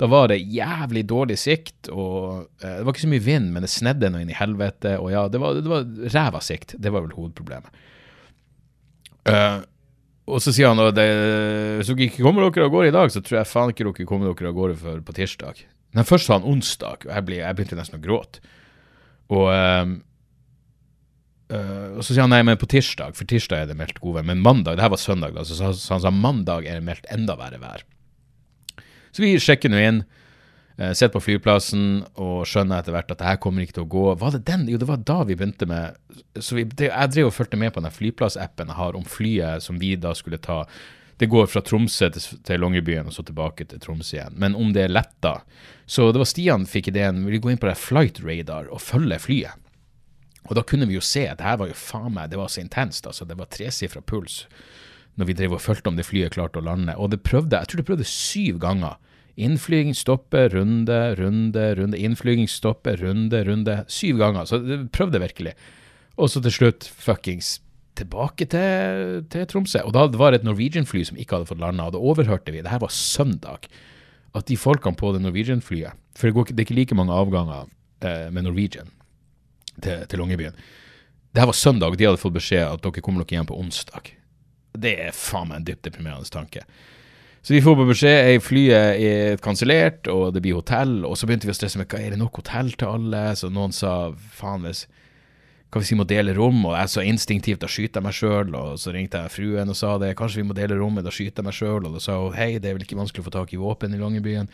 Da var det jævlig dårlig sikt, og eh, det var ikke så mye vind, men det snedde noe inn i helvete, og ja, det var, det var ræva sikt. Det var vel hovedproblemet. Eh, og så sier han at hvis dere ikke kommer dere av gårde i dag, så tror jeg faen ikke dere kommer dere av gårde før på tirsdag. Men først sa han onsdag, og jeg, ble, jeg begynte nesten å gråte. Og, ehm, øh, og så sier han nei, men på tirsdag, for tirsdag er det meldt godvær. Men mandag, det her var søndag, da, så, så han sa mandag er det meldt enda verre vær. Så vi sjekker nå inn, eh, sitter på flyplassen og skjønner etter hvert at det her kommer ikke til å gå. Var det den? Jo, det var da vi begynte med Så vi, Jeg drev og fulgte med på den flyplassappen jeg har om flyet som vi da skulle ta. Det går fra Tromsø til, til Longyearbyen og så tilbake til Tromsø igjen. Men om det er letta Så det var Stian fikk ideen vil gå inn på det flight radar og følge flyet. Og da kunne vi jo se at det her var jo faen meg Det var så intenst, altså. Det var tresifra puls når vi drev og fulgte om det flyet klarte å lande. Og det prøvde, jeg tror det prøvde syv ganger. Innflyging, stoppe, runde, runde, runde. Innflyging, stoppe, runde, runde. Syv ganger. Så det prøvde virkelig. Og så til slutt fuckings tilbake til, til Tromsø. Og da var det et Norwegian-fly som ikke hadde fått landa, og da overhørte vi, det her var søndag, at de folkene på det Norwegian-flyet For det, går, det er ikke like mange avganger eh, med Norwegian til, til Longyearbyen. Det her var søndag, og de hadde fått beskjed at dere kommer nok igjen på onsdag. Det er faen meg en dypt deprimerende tanke. Så vi får på beskjed ei flyet er kansellert, og det blir hotell. Og så begynte vi å stresse med hva er det nok hotell til alle. Så noen sa faen hvis hva hvis vi må dele rom, og jeg så instinktivt da skyter jeg meg sjøl. Og så ringte jeg fruen og sa det, kanskje vi må dele rommet, da skyter jeg meg sjøl. Og da sa hun hei, det er vel ikke vanskelig å få tak i våpen i Longyearbyen.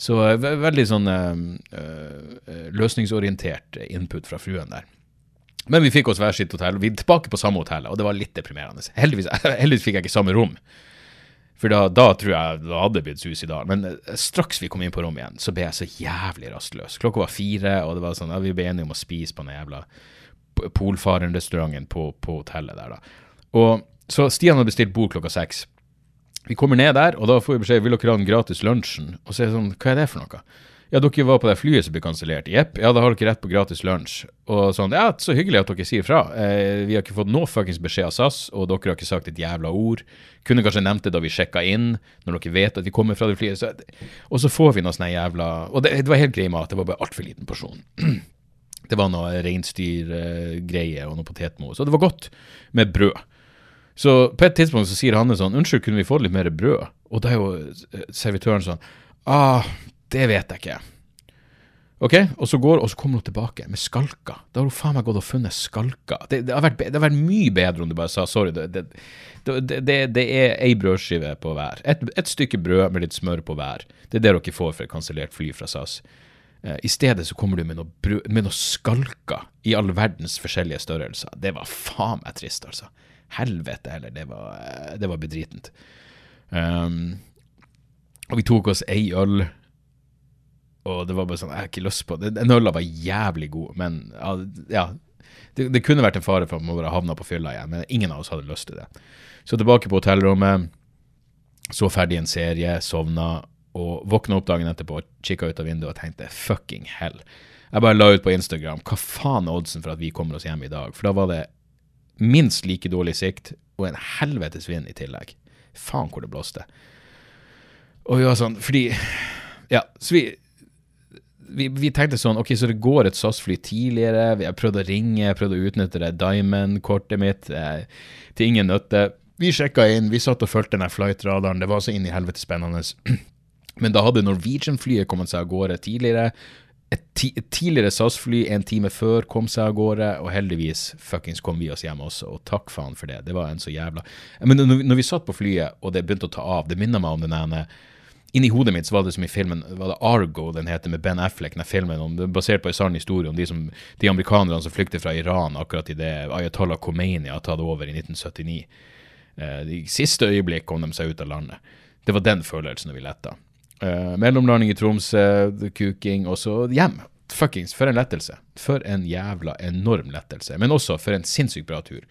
Så eh, veldig sånn øh, øh, løsningsorientert input fra fruen der. Men vi fikk oss hver sitt hotell. Vi er tilbake på samme hotell, og det var litt deprimerende. Heldigvis, heldigvis fikk jeg ikke samme rom. For da, da tror jeg det hadde blitt suicidal. Men eh, straks vi kom inn på rommet igjen, så ble jeg så jævlig rastløs. Klokka var fire, og det var sånn, ja, vi ble enige om å spise på den jævla Polfaren-restauranten på, på hotellet der, da. Og så Stian hadde bestilt bord klokka seks. Vi kommer ned der, og da får vi beskjed vil dere ha den gratis lunsjen. Og så er det sånn, hva er det for noe? Ja, dere var på det flyet som ble kansellert. Jepp, ja, da har dere rett på gratis lunsj. Og sånn, ja, så hyggelig at dere sier fra. Eh, vi har ikke fått noe fuckings beskjed av SAS, og dere har ikke sagt et jævla ord. Kunne kanskje nevnt det da vi sjekka inn, når dere vet at vi kommer fra det flyet. Så, og så får vi noe sånn jævla Og det, det var helt grei mat, det var bare altfor liten porsjon. Det var noe reinsdyrgreie og noe potetmos. Og det var godt med brød. Så på et tidspunkt så sier Hanne sånn Unnskyld, kunne vi få litt mer brød? Og da er jo servitøren sånn Ah, det vet jeg ikke. Ok, og så går, og så kommer hun tilbake med skalker. Da har hun faen meg gått og funnet skalker. Det, det, har vært, det har vært mye bedre om du bare sa sorry. Det, det, er ei brødskive på hver. Et, et stykke brød med litt smør på hver. Det er det dere får for et kansellert fly fra SAS. Eh, I stedet så kommer du med noe, brød, med noe skalker i all verdens forskjellige størrelser. Det var faen meg trist, altså. Helvete heller, det var, eh, var bedritent. Um, og vi tok oss ei øl, og det var bare sånn, jeg har ikke lyst på det. Den øla var jævlig god, men ja, det, det kunne vært en fare for at man bare havna på fylla igjen, men ingen av oss hadde lyst til det. Så tilbake på hotellrommet, så ferdig en serie, sovna, og våkna opp dagen etterpå og kikka ut av vinduet og tenkte fucking hell. Jeg bare la ut på Instagram hva faen er oddsen for at vi kommer oss hjem i dag? For da var det minst like dårlig sikt og en helvetes vind i tillegg. Faen hvor det blåste. Og vi var sånn, fordi Ja, så vi vi, vi tenkte sånn, ok, så det går et SAS-fly tidligere, vi har prøvd å ringe, prøvd å utnytte det Diamond-kortet mitt eh, til ingen nytte. Vi sjekka inn, vi satt og fulgte den flight-radaren, det var så inn i helvete spennende. Men da hadde Norwegian-flyet kommet seg av gårde tidligere. Et, ti et tidligere SAS-fly en time før kom seg av gårde, og heldigvis fuckings kom vi oss hjem også, og takk faen for det. Det var en så jævla Men når, når vi satt på flyet, og det begynte å ta av, det minner meg om den ene Inni hodet mitt så var det som i filmen var det Argo den heter med Ben Affleck, den filmen om, er basert på en sann historie om de, som, de amerikanerne som flykter fra Iran akkurat idet Ayatollah Khomeini har tatt over i 1979. Eh, I siste øyeblikk kom de seg ut av landet. Det var den følelsen vi letta. Uh, mellomlanding i Tromsø, kuking, og så hjem. Fuckings, for en lettelse. For en jævla enorm lettelse. Men også for en sinnssykt bra tur.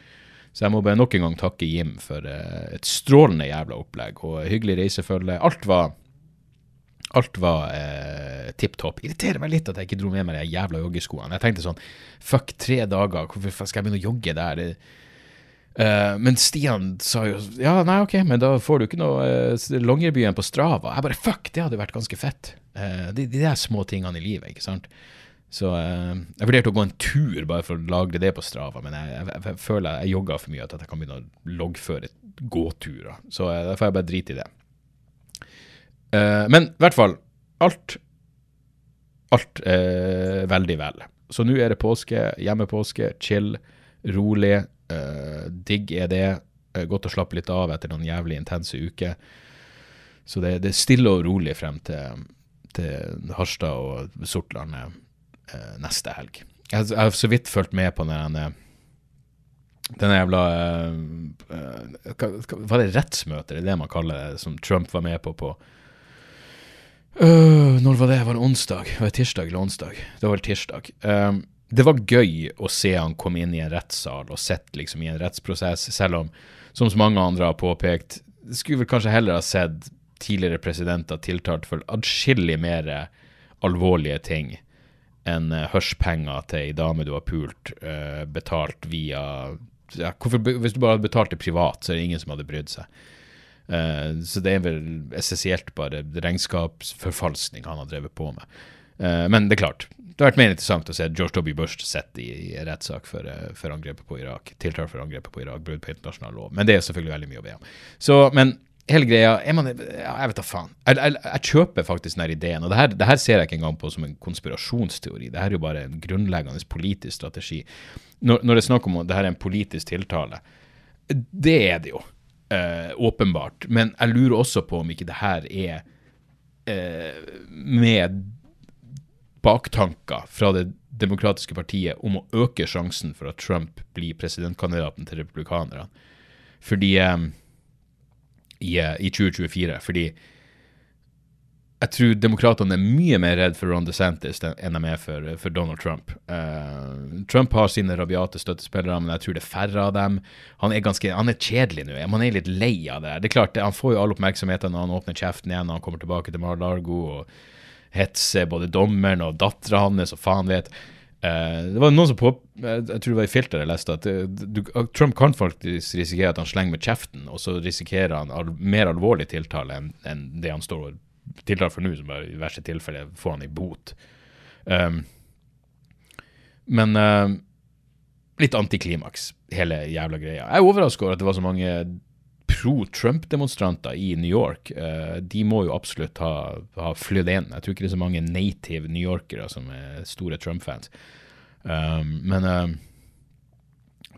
Så jeg må bare nok en gang takke Jim for uh, et strålende jævla opplegg og hyggelig reisefølge. Alt var Alt var eh, tipp topp. Irriterer meg litt at jeg ikke dro med meg de jævla joggeskoene. Jeg tenkte sånn Fuck, tre dager, hvorfor skal jeg begynne å jogge der? Uh, men Stian sa jo ja, nei, ok, men da får du ikke noe uh, Longyearbyen på Strava. Jeg bare fuck, det hadde vært ganske fett. Uh, de, de der små tingene i livet, ikke sant. Så uh, jeg vurderte å gå en tur bare for å lagre det på Strava, men jeg, jeg, jeg føler jeg jogger for mye at jeg kan begynne å loggføre gåturer. Så uh, da får jeg bare drite i det. Men i hvert fall, alt Alt er veldig vel. Så nå er det påske, hjemmepåske, chill, rolig. Uh, digg er det. Uh, godt å slappe litt av etter noen jævlig intense uker. Så det, det, er stille og rolig frem til, til Harstad og Sortlandet uh, neste helg. Jeg, jeg, har så vidt fulgt med på den den jævla Var det rettsmøter, det er det man kaller det, som Trump var med på på Når var det? Var det onsdag? Var det tirsdag eller onsdag? Det var vel tirsdag. Um, det var gøy å se han komme inn i en rettssal og sett liksom i en rettsprosess, selv om, som så mange andre har påpekt, skulle vel kanskje heller ha sett tidligere presidenter tiltalt for adskillig mer alvorlige ting enn uh, hørspenger til ei dame du har pult, uh, betalt via ja, hvorfor, Hvis du bare hadde betalt det privat, så er det ingen som hadde brydd seg. Uh, så det er vel essensielt bare regnskapsforfalskning han har drevet på med. men det er klart, det har vært mer interessant å se George W. Bush sitte i, i rettssak for, eh, for, angrepet på Irak. Tiltalt for angrepet på Irak, brudd på internasjonal lov. Men det er selvfølgelig veldig mye å be om. Så, men hele greia er man, Jeg vet da faen. Jeg, jeg, jeg, kjøper faktisk denne ideen. Og det her, det her, ser jeg ikke engang på som en konspirasjonsteori. Det her er jo bare en grunnleggende politisk strategi. Når, når det er snakk om at det her er en politisk tiltale, det er det jo. Uh, åpenbart. Men jeg lurer også på om ikke det her er uh, med baktanker fra det demokratiske partiet om å øke sjansen for at Trump blir presidentkandidaten til republikanerne. Fordi um, i, i, 2024. Fordi jeg tror demokratene er mye mer redd for Ron DeSantis enn de er for, for Donald Trump. Uh, Trump har sine rabiate støttespillere, men jeg tror det er færre av dem. Han er ganske, han er kjedelig nå. Man er litt lei av det. Det er klart, Han får jo all oppmerksomheten når han åpner kjeften igjen når han kommer tilbake til Mar-Largo. og hetser både dommeren og dattera hans og faen vet. Uh, det var noen som på, jeg tror det var i filter jeg leste, at eh, du, Trump kan faktisk risikere at han slenger med kjeften, og så risikerer han al mer alvorlig tiltale enn en det han står og tiltaler for nå, som bare i verste tilfelle får han i bot. Um, men uh, litt antiklimaks, hele jævla greia. Jeg er overraska over at det var så mange pro-Trump-demonstranter i New York, uh, de må jo absolutt ha, ha flydd inn. Jeg tror ikke det er så mange native newyorkere som er store Trump-fans. Um, men uh,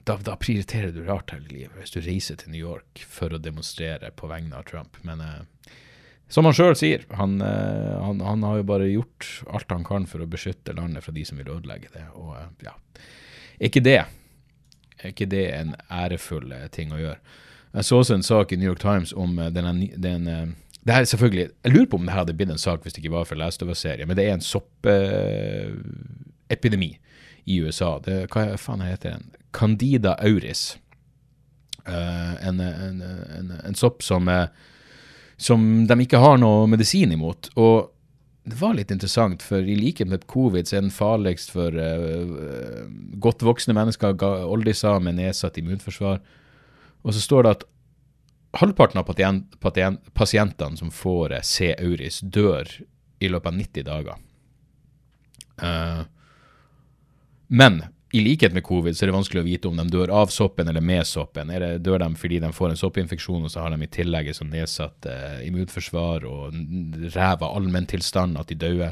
da, da, prioriterer du rart hele livet hvis du reiser til New York for å demonstrere på vegne av Trump. Men uh, som han sjøl sier, han, han, han, har jo bare gjort alt han kan for å beskytte landet fra de som vil ødelegge det. Og ja, er ikke det, er ikke det en ærefull ting å gjøre? Jeg så også en sak i New York Times om eh, denne, den eh, det her er selvfølgelig, Jeg lurer på om det her hadde blitt en sak hvis det ikke var for Last of Us-serien, men det er en soppepidemi i USA. Det, hva faen heter den? Candida auris. Uh, en, en, en, en, sopp som, uh, som de ikke har noe medisin imot. Og det var litt interessant, for i likhet med covid så er den farligst for godt voksne mennesker, oldiser med nedsatt immunforsvar. Og så står det at halvparten av pasientene som får C. auris, dør i løpet av 90 dager. Uh, men i likhet med covid så er det vanskelig å vite om de dør av soppen eller med soppen. Er det, dør de fordi de får en soppinfeksjon, og så har de i tillegg sånn nedsatt eh, immunforsvar og ræva allmenntilstand, at de dør?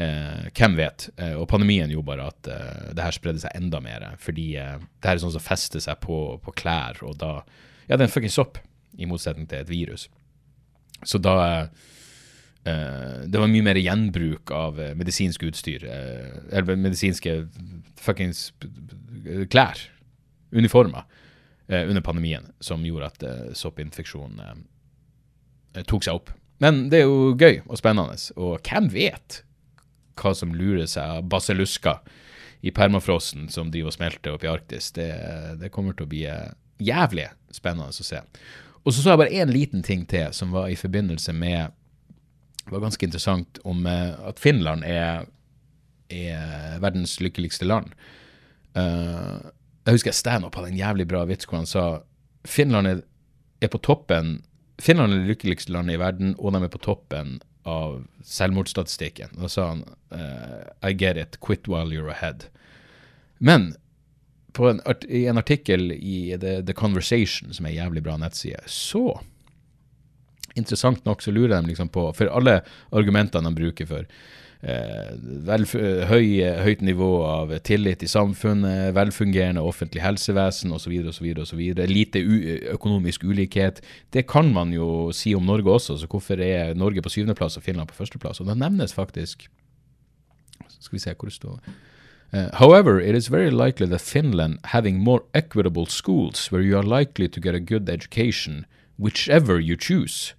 Eh, hvem vet? Eh, og pandemien gjorde bare at eh, det her spredde seg enda mer. Fordi det her er sånn som fester seg på, på, klær, og da Ja, det er en fuckings sopp, i motsetning til et virus. Så da Det var mye mer gjenbruk av medisinsk utstyr, eller medisinske fuckings klær, uniformer, under pandemien, som gjorde at soppinfeksjonen tok seg opp. Men det er jo gøy og spennende, og hvem vet hva som lurer seg av basillusker i permafrosten som driver og smelter oppe i Arktis. Det, det kommer til å bli eh, jævlig spennende å se. Og så så jeg bare én liten ting til som var i forbindelse med Det var ganske interessant om eh, at Finland er, er verdens lykkeligste land. Uh, jeg husker Stanhope hadde en jævlig bra vits hvor han sa Finland er, er på toppen Finland er det lykkeligste landet i verden, og de er på toppen av selvmordsstatistikken. Da sa han uh, I get it, quit while you're ahead. Men en i en artikkel i The, The, Conversation, som er en jævlig bra nettside, så interessant nok så lurer de liksom på For alle argumentene de bruker for eh, velf, høy, høyt nivå av tillit i samfunnet, velfungerende offentlig helsevesen osv., osv., osv., lite økonomisk ulikhet, det kan man jo si om Norge også. Så hvorfor er Norge på syvendeplass og Finland på førsteplass? Og det nevnes faktisk Skal vi se hvor det står Uh, however, it is very likely that Finland having more equitable schools where you are likely to get a good education, whichever you choose,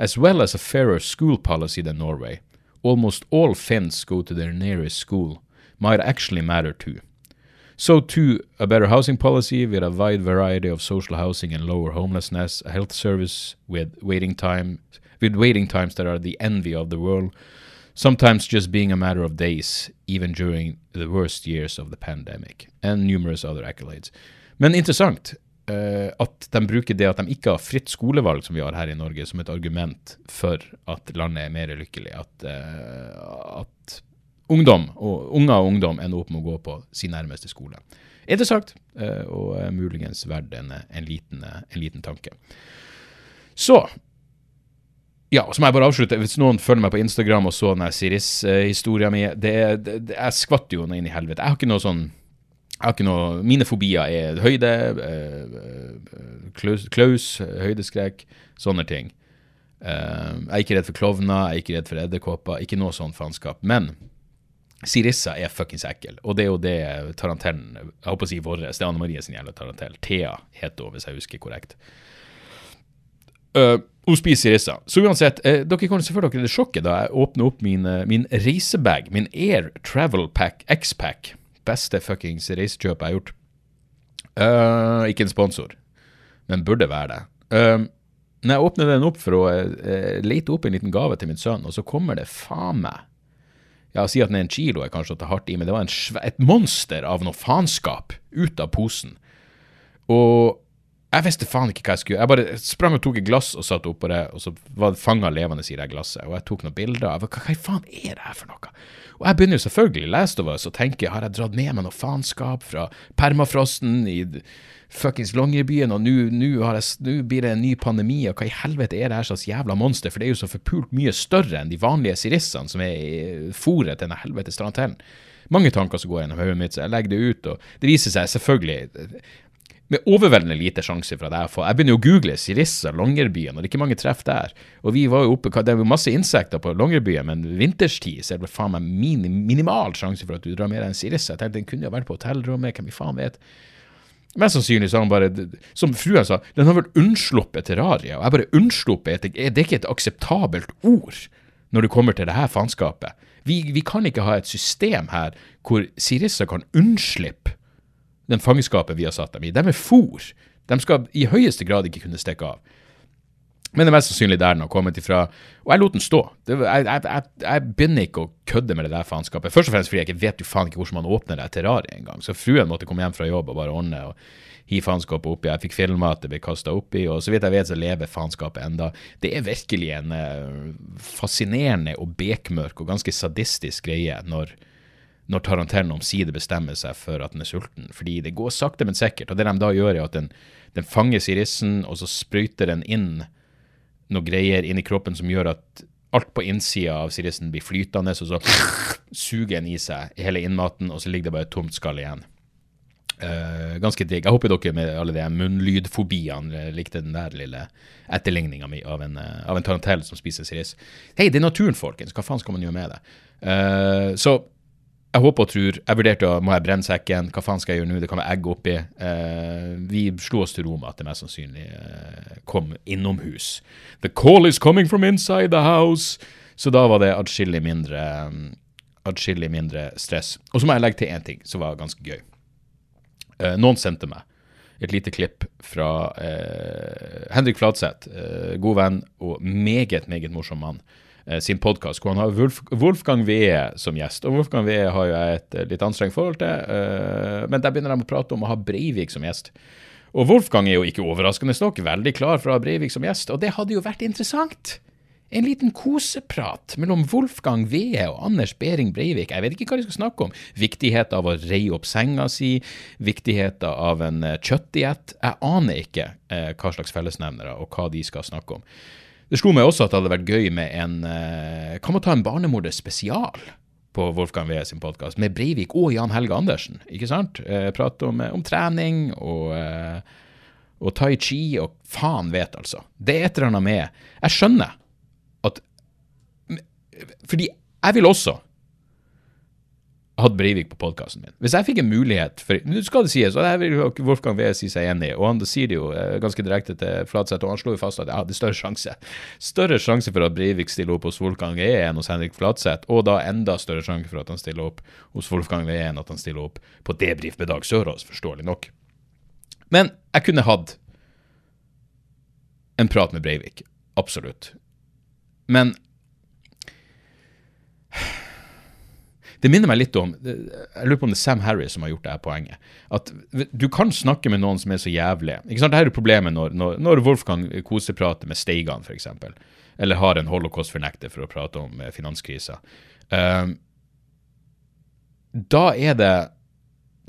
as well as a fairer school policy than Norway. Almost all Finns go to their nearest school, might actually matter too. So too, a better housing policy with a wide variety of social housing and lower homelessness, a health service with waiting time with waiting times that are the envy of the world, sometimes just being a matter of days, even during the worst years of the pandemic, and numerous other accolades. Men interessant at de bruker det at de ikke har fritt skolevalg, som vi har her i Norge, som et argument for at landet er mer lykkelig. At, uh, at ungdom, og unger og ungdom ender opp med å gå på sin nærmeste skole. Interessant, uh, og muligens verdt en, en, liten, en liten tanke. Så ja, så må jeg bare avslutte. Hvis noen følger meg på Instagram og så den Siris-historia mi Jeg skvatt jo inn i helvete. Jeg har ikke noe sånn jeg har ikke noe, Mine fobier er høyde, øh, klaus, klaus, høydeskrekk, sånne ting. Uh, jeg er ikke redd for klovner, jeg er ikke redd for edderkopper, ikke noe sånn faenskap. Men Sirissa er fuckings ekkel, og det er jo det tarantellen Jeg håper å si vår, det er Anne Marie sin jævla tarantell. Thea heter hun, hvis jeg husker korrekt. Uh, hun spiser Sirissa. Så uansett, eh, dere kan se for dere det sjokket da jeg åpner opp min, min reisebag, min Air Travel Pack X-Pack. Beste fuckings reisekjøp jeg har gjort. Uh, ikke en sponsor, men burde være det. Uh, når jeg åpner den opp for å uh, lete opp en liten gave til min sønn, og så kommer det faen meg Ja, si at den er en kilo, er kanskje å ta hardt i, men det var et monster av noe faenskap ut av posen. Og jeg visste faen ikke hva jeg skulle Jeg bare sprang og tok et glass og satte oppå det, og så var fanga levende i det glasset. Og jeg tok noen bilder av hva, hva faen er det her for noe? Og jeg begynner jo selvfølgelig, lest over, så tenker jeg, har jeg dratt med meg noe faenskap fra permafrosten i fuckings Longyearbyen, og nå blir det en ny pandemi, og hva i helvete er det her slags jævla monster? For det er jo så forpult mye større enn de vanlige sirissene som er i fòret til denne helvetes tarantellen mange tanker som går gjennom hodet mitt, så jeg legger det ut. og Det viser seg selvfølgelig med overveldende lite sjanse for at jeg får Jeg begynner jo å google Sirissa, Longyearbyen, og det er ikke mange treff der. Og vi var jo oppe, Det er jo masse insekter på Longyearbyen, men vinterstid så er det faen meg min, minimal sjanse for at du drar med deg en Sirissa. Jeg tenkte den kunne jo vært på hotellrommet, hvem i faen vet. Mest sannsynlig har han bare, som frua sa, den har vært unnsluppet terraria. Og jeg bare unnsluppet, er ikke et akseptabelt ord når det kommer til det her faenskapet? Vi, vi kan ikke ha et system her hvor Sirissa kan unnslippe den fangenskapet vi har satt dem i. De er fôr. De skal i høyeste grad ikke kunne stikke av. Men det er mest sannsynlig der den har kommet ifra. Og jeg lot den stå. Det, jeg, jeg, jeg, begynner ikke å kødde med det der faenskapet. Først og fremst fordi jeg ikke vet jo faen ikke hvordan man åpner det terrariet engang. Så fruen måtte komme hjem fra jobb og bare ordne og hive faenskapet oppi. Jeg fikk filma at det ble kasta oppi, og så vidt jeg vet, så lever faenskapet enda. Det er virkelig en uh, fascinerende og bekmørk og ganske sadistisk greie når når Tarantellen omsider bestemmer seg for at den er sulten. Fordi det går sakte, men sikkert. Og det de da gjør, er at den, den fanger sirissen, og så sprøyter den inn noe greier inn i kroppen som gjør at alt på innsida av sirissen blir flytende, og så suger den i seg hele innmaten, og så ligger det bare et tomt skall igjen. Uh, ganske digg. Jeg håper dere med alle de munnlydfobiene likte den der lille etterligninga mi av en, uh, en tarantell som spiser siriss. Hei, det er naturen, folkens. Hva faen skal man gjøre med det? Uh, så jeg håper og tror Jeg vurderte å må jeg brenne sekken. Hva faen skal jeg gjøre nå? Det kan være egg oppi. Eh, vi slo oss til ro med at det mest sannsynlig eh, kom innomhus. The call is coming from inside the house. Så da var det atskillig mindre, atskillig mindre stress. Og så må jeg legge til én ting som var ganske gøy. Eh, noen sendte meg et lite klipp fra eh, Henrik Fladseth, eh, god venn og meget, meget morsom mann Eh, sin podkast, hvor han har Wolf, Wolfgang Wee som gjest. Og Wolfgang Wee har jo jeg et eh, litt anstrengt forhold til, uh, men der begynner de å prate om å ha Breivik som gjest. Og Wolfgang er jo ikke overraskende nok veldig klar for å ha Breivik som gjest, og det hadde jo vært interessant. En liten koseprat mellom Wolfgang Wee og Anders Behring Breivik. Jeg vet ikke hva de skal snakke om. Viktigheten av å reie opp senga si, viktigheten av en kjøttdiett. Jeg aner ikke eh, hva slags fellesnevnere og hva de skal snakke om. Det slo meg også at det hadde vært gøy med en uh, Kan man ta en barnemorder spesial på Wolfgang Wee sin podkast, med Breivik og Jan Helge Andersen? Ikke sant? Uh, prate om, om, trening og, uh, og tai chi og faen vet, altså. Det er et eller annet med Jeg skjønner at Fordi jeg vil også hatt Breivik på podkasten min. Hvis jeg fikk en mulighet for Nå skal det sies, og det vil Wolfgang Wee si seg enig i, og han sier det jo eh, ganske direkte til Flatseth, og han slår jo fast at jeg er større sjanse. Større sjanse for at Breivik stiller opp hos Wolfgang Wee enn hos Henrik Flatseth, og da enda større sjanse for at han stiller opp hos Wolfgang Wee enn at han stiller opp på debrif med Dag Sørås, forståelig nok. Men jeg kunne hatt en prat med Breivik. Absolutt. Men Det minner meg litt om Jeg lurer på om det er Sam Harris som har gjort det her poenget. At du kan snakke med noen som er så jævlig. Ikke sant? Dette er problemet når, når, når Wolf kan koseprate med Steigan, f.eks. Eller har en holocaust-fornekter for å prate om eh, finanskrisa. Um, da er det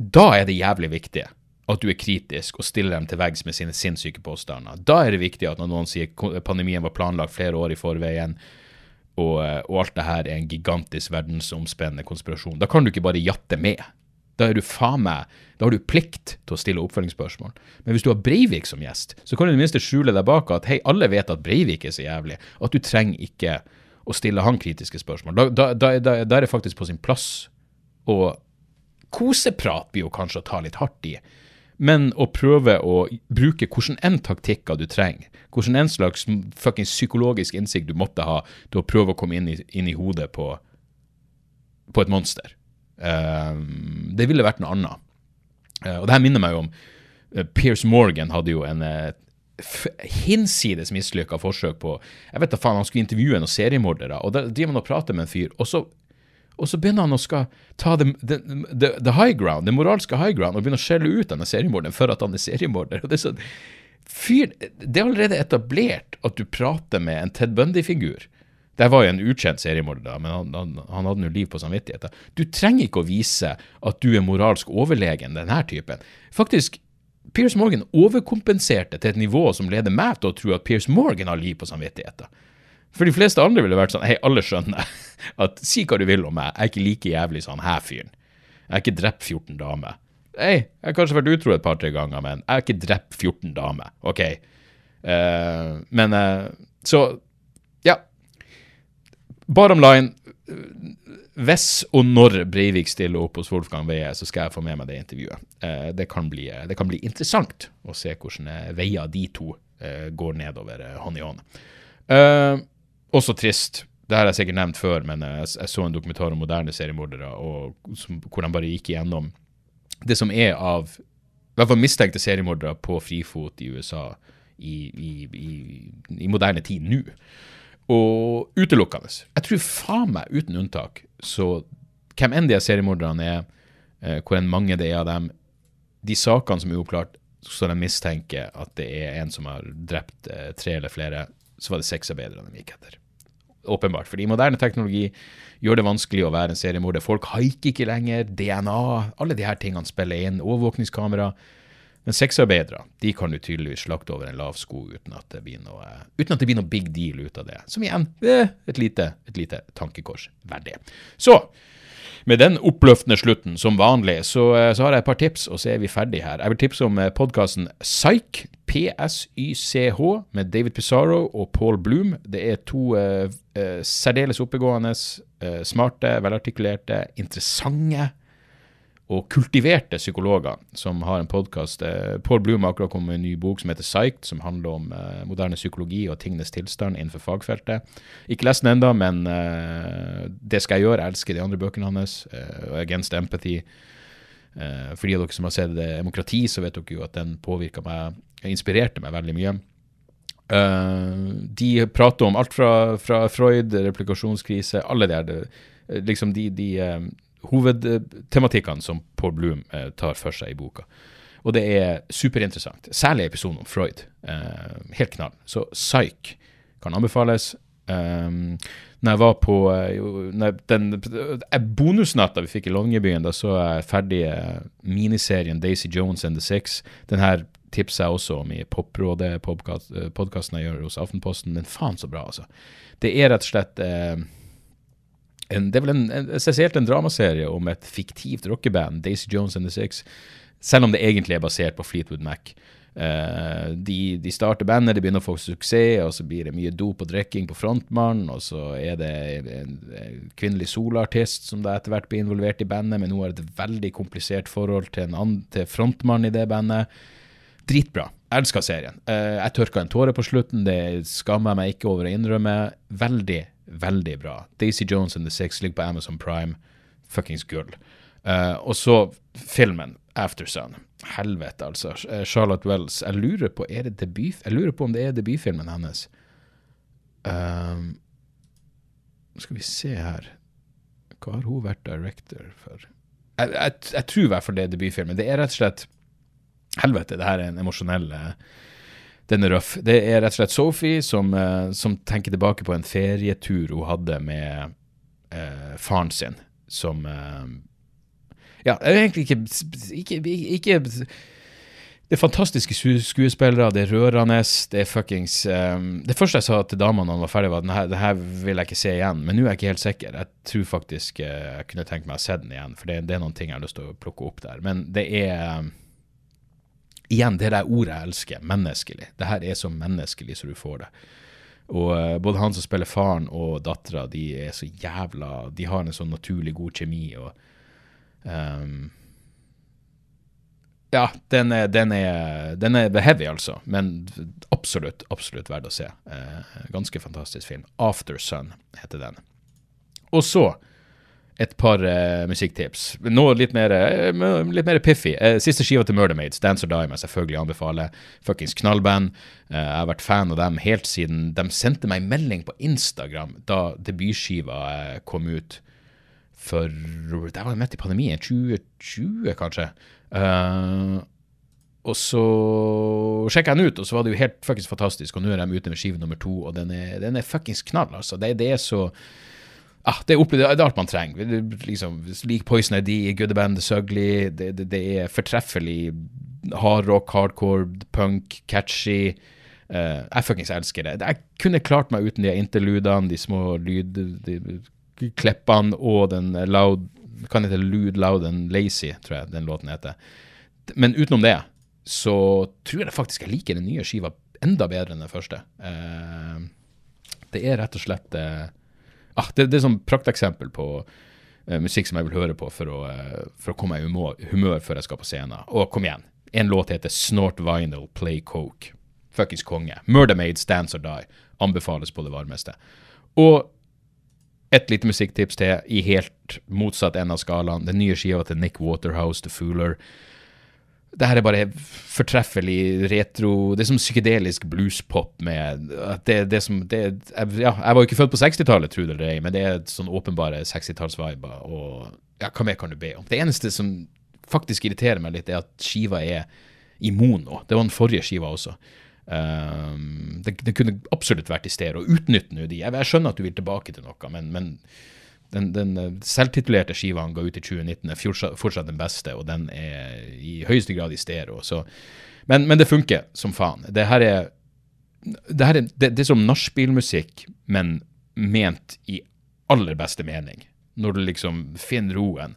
Da er det jævlig viktig at du er kritisk og stiller dem til veggs med sine sinnssyke påstander. Da er det viktig at når noen sier pandemien var planlagt flere år i forveien, og, eh, og, alt det her er en gigantisk verdensomspennende konspirasjon. Da kan du ikke bare jatte med. Da er du faen meg Da har du plikt til å stille oppfølgingsspørsmål. Men hvis du har Breivik som gjest, så kan du i det minste skjule deg bak at hei, alle vet at Breivik er så jævlig, at du trenger ikke å stille han kritiske spørsmål. Da, da, da er det faktisk på sin plass. Og koseprat blir jo kanskje å ta litt hardt i men å prøve å bruke hvordan enn taktikker du trenger, hvordan enn slags fuckings psykologisk innsikt du måtte ha til å prøve å komme inn i, inn i hodet på, på et monster. Uh, det ville vært noe annet. Uh, og det her minner meg jo om uh, Piers Morgan hadde jo en hinsides mislykka forsøk på Jeg vet da faen, han skulle intervjue noen seriemordere, og da driver man og prater med en fyr, og så og så begynner han å skal ta the, the, the, the high ground, det moralske high ground, og begynne å skjelle ut denne seriemorderen for at han er seriemorder. Og det er sånn, fyr, det er allerede etablert at du prater med en Ted Bundy-figur. Det var jo en ukjent seriemorder, men han, han, han hadde jo liv på samvittigheten. Du trenger ikke å vise at du er moralsk overlegen denne typen. Faktisk, Piers Morgan overkompenserte til et nivå som leder meg til å tro at Piers Morgan har liv på samvittigheten. For de fleste andre ville vært sånn Hei, alle skjønner at si hva du vil om meg, jeg er ikke like jævlig som han her fyren. Jeg har ikke drept 14 damer. Hei, jeg har kanskje vært utro et par-tre ganger, men jeg har ikke drept 14 damer. OK. Uh, men uh, Så, ja. Bottom line Hvis og når Breivik stiller opp hos Wolfgang Veie, så skal jeg få med meg det intervjuet. Uh, det, kan bli, det, kan bli, interessant å se hvordan veier de to går nedover hånd i hånd. Også trist. Det har jeg sikkert nevnt før, men jeg, jeg så en dokumentar om moderne seriemordere og hvor de bare gikk igjennom det som er av i hvert fall mistenkte seriemordere på frifot i USA i, i, i, i moderne tid nå. Og utelukkende. Jeg tror faen meg, uten unntak, så hvem enn de seriemorderne er, eh, hvor enn mange det er av dem, de sakene som er uoppklart, så de mistenker at det er en som har drept eh, tre eller flere, så var det sexarbeiderne de gikk etter åpenbart. Fordi moderne teknologi gjør det vanskelig å være en seriemorder. Folk haiker ikke lenger. DNA, alle de her tingene spiller inn. Overvåkningskamera. Men sexarbeidere de kan du tydeligvis slakte over en lav sko uten at det blir noe, uten at det blir noe big deal ut av det. Som igjen er et lite, et lite tankekors verdig. Så med den oppløftende slutten, som vanlig, så, eh, så har jeg et par tips, og så er vi ferdig her. Jeg vil tipse om podkasten Psych, PSYCH, med David Pizarro og Paul Bloom. Det er to uh, uh, særdeles oppegående, uh, smarte, velartikulerte, interessante og kultiverte psykologer som har en podkast. Eh, Paul Bloom har akkurat kommet med en ny bok som heter Psyched, som handler om eh, moderne psykologi og tingenes tilstand innenfor fagfeltet. Ikke lest den ennå, men eh, det skal jeg gjøre. Jeg elsker de andre bøkene hans. Uh, Against Empathy. Uh, for de av dere som har sett Demokrati, så vet dere jo at den påvirka meg, inspirerte meg veldig mye. De prater om alt fra, fra Freud, replikasjonskrise, alle de her liksom de, de hovedtematikkene som Paul Bloom eh, tar for seg i boka. Og det er superinteressant. Særlig episoden om Freud. Eh, helt knall. Så Psych kan anbefales. Um, når jeg var på uh, den uh, Bonusnatta vi fikk i Longyearbyen, da så jeg ferdig miniserien Daisy Jones and the Six. Den her tipser jeg også om i Poprådet-podkasten jeg gjør hos Aftenposten. Men faen så bra, altså. Det er rett og slett en, det er vel en, en, spesielt en dramaserie om et fiktivt rockeband, Daisy Jones and the Six, selv om det egentlig er basert på Fleetwood Mac. Uh, de, de, starter bandet, de begynner å få suksess, og så blir det mye dop og drikking på frontmannen, og så er det en, kvinnelig soloartist som da etter hvert blir involvert i bandet, men er det et veldig komplisert forhold til, en til frontmannen i det bandet. Dritbra. Elska serien. Uh, jeg tørka en tåre på slutten, det skammer jeg meg ikke over å innrømme. Veldig, veldig bra. Daisy Jones and the Six ligger på Amazon Prime. Fuckings gull. Uh, og så filmen Aftersun. Helvete, altså. Eh, Charlotte Wells. Jeg lurer på er det debut, jeg lurer på om det er debutfilmen hennes. Um, skal vi se her Hva har hun vært director for? Jeg, jeg, jeg tror i hvert fall det er debutfilmen. Det er rett og slett Helvete, det her er en emosjonell uh, den er røff. Det er rett og slett Sophie som, uh, som tenker tilbake på en ferietur hun hadde med uh, faren sin, som uh, Ja, egentlig ikke, ikke, ikke det er fantastiske skuespillere, det er rørende, det er fuckings um, Det første jeg sa til damene da han var ferdig, var at det her vil jeg ikke se igjen. Men nå er jeg ikke helt sikker. Jeg tror faktisk jeg kunne tenkt meg å se den igjen, for det, det, er noen ting jeg har lyst til å plukke opp der. Men det er um, igjen, det er det ordet jeg elsker, menneskelig. Det her er så menneskelig som du får det. Og uh, både han som spiller faren og dattera, de er så jævla De har en sånn naturlig god kjemi og um, Ja, den er, den, er, den er heavy, altså. Men absolutt, absolutt verdt å se. Uh, ganske fantastisk film. After Sun heter den. Og så et par uh, musikktips. Nå litt mer, uh, litt mer piffy. Uh, siste skiva til Murdermaids, Dance or Die, må jeg selvfølgelig anbefale. Fuckings knallband. jeg har vært fan av dem helt siden de sendte meg melding på Instagram da debutskiva kom ut for Det var midt i pandemien, 2020 kanskje. og så sjekka jeg den ut, og så var det jo helt fuckings fantastisk. Og nå er de ute med skive nummer to, og den er, den er fuckings knall, altså. Det, det er så ah, det, er det, er alt man trenger. Liksom, Like Poison ID, Good Band, Sugly. Det, det, det er fortreffelig hardrock, hardcore, punk, catchy. Uh, jeg fuckings elsker det. Jeg kunne klart meg uten de interludene, de små lydklippene og den loud Kan hete Lude, Loud and Lazy, tror jeg den låten heter. Men utenom det så tror jeg faktisk jeg liker den nye skiva enda bedre enn den første. Uh, det er rett og slett uh, ah, det, det, er sånn prakteksempel på uh, musikk som jeg vil høre på for å, uh, for å komme i humør, humør, før jeg skal på scenen. Og kom igjen, en låt heter Snort Vinyl, Play Coke. Fuckings konge. Murder Made, Dance or Die. Anbefales på det varmeste. Og et lite musikktips til, i helt motsatt ende av skalaen. Den nye skiva til Nick Waterhouse, The Fooler det her er bare fortreffelig retro Det er som psykedelisk bluespop med det, det som det, jeg, Ja, jeg var jo ikke født på 60-tallet, tro det eller ei, men det er sånn åpenbare 60-tallsviber. Og ja, hva mer kan du be om? Det eneste som faktisk irriterer meg litt, er at skiva er i mono. Det var den forrige skiva også. Um, det, det, kunne absolutt vært i stereo. Utnytt nå de. Jeg, jeg, skjønner at du vil tilbake til noe, men, men den, den eh, selvtitulerte skiva han ga ut i 2019, er fortsatt, den beste, og den er i høyeste grad i stereo. Så. Men, men, det funker som faen. Det her er, det, her er, det, det er som nachspielmusikk, men ment i aller beste mening. Når du liksom finner roen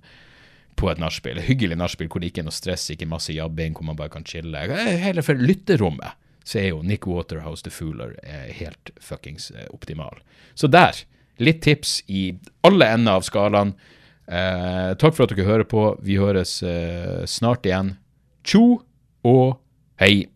på et nachspiel. Hyggelig nachspiel hvor det ikke er noe stress, ikke masse jabbing, hvor man bare kan chille. Hele for lytterommet så er jo Nick Waterhouse The Fooler eh, helt fuckings eh, optimal. Så der, litt tips i alle ender av skalaen. Eh, takk for at dere hører på. Vi høres eh, snart igjen. Tjo og hei.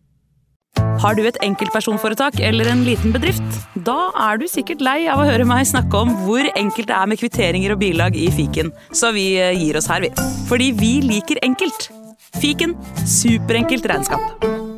Har du et enkeltpersonforetak eller en liten bedrift? Da er du sikkert lei av å høre meg snakke om hvor enkelt det er med kvitteringer og bilag i fiken, så vi eh, gir oss her, vi. Fordi vi liker enkelt. Fiken superenkelt regnskap.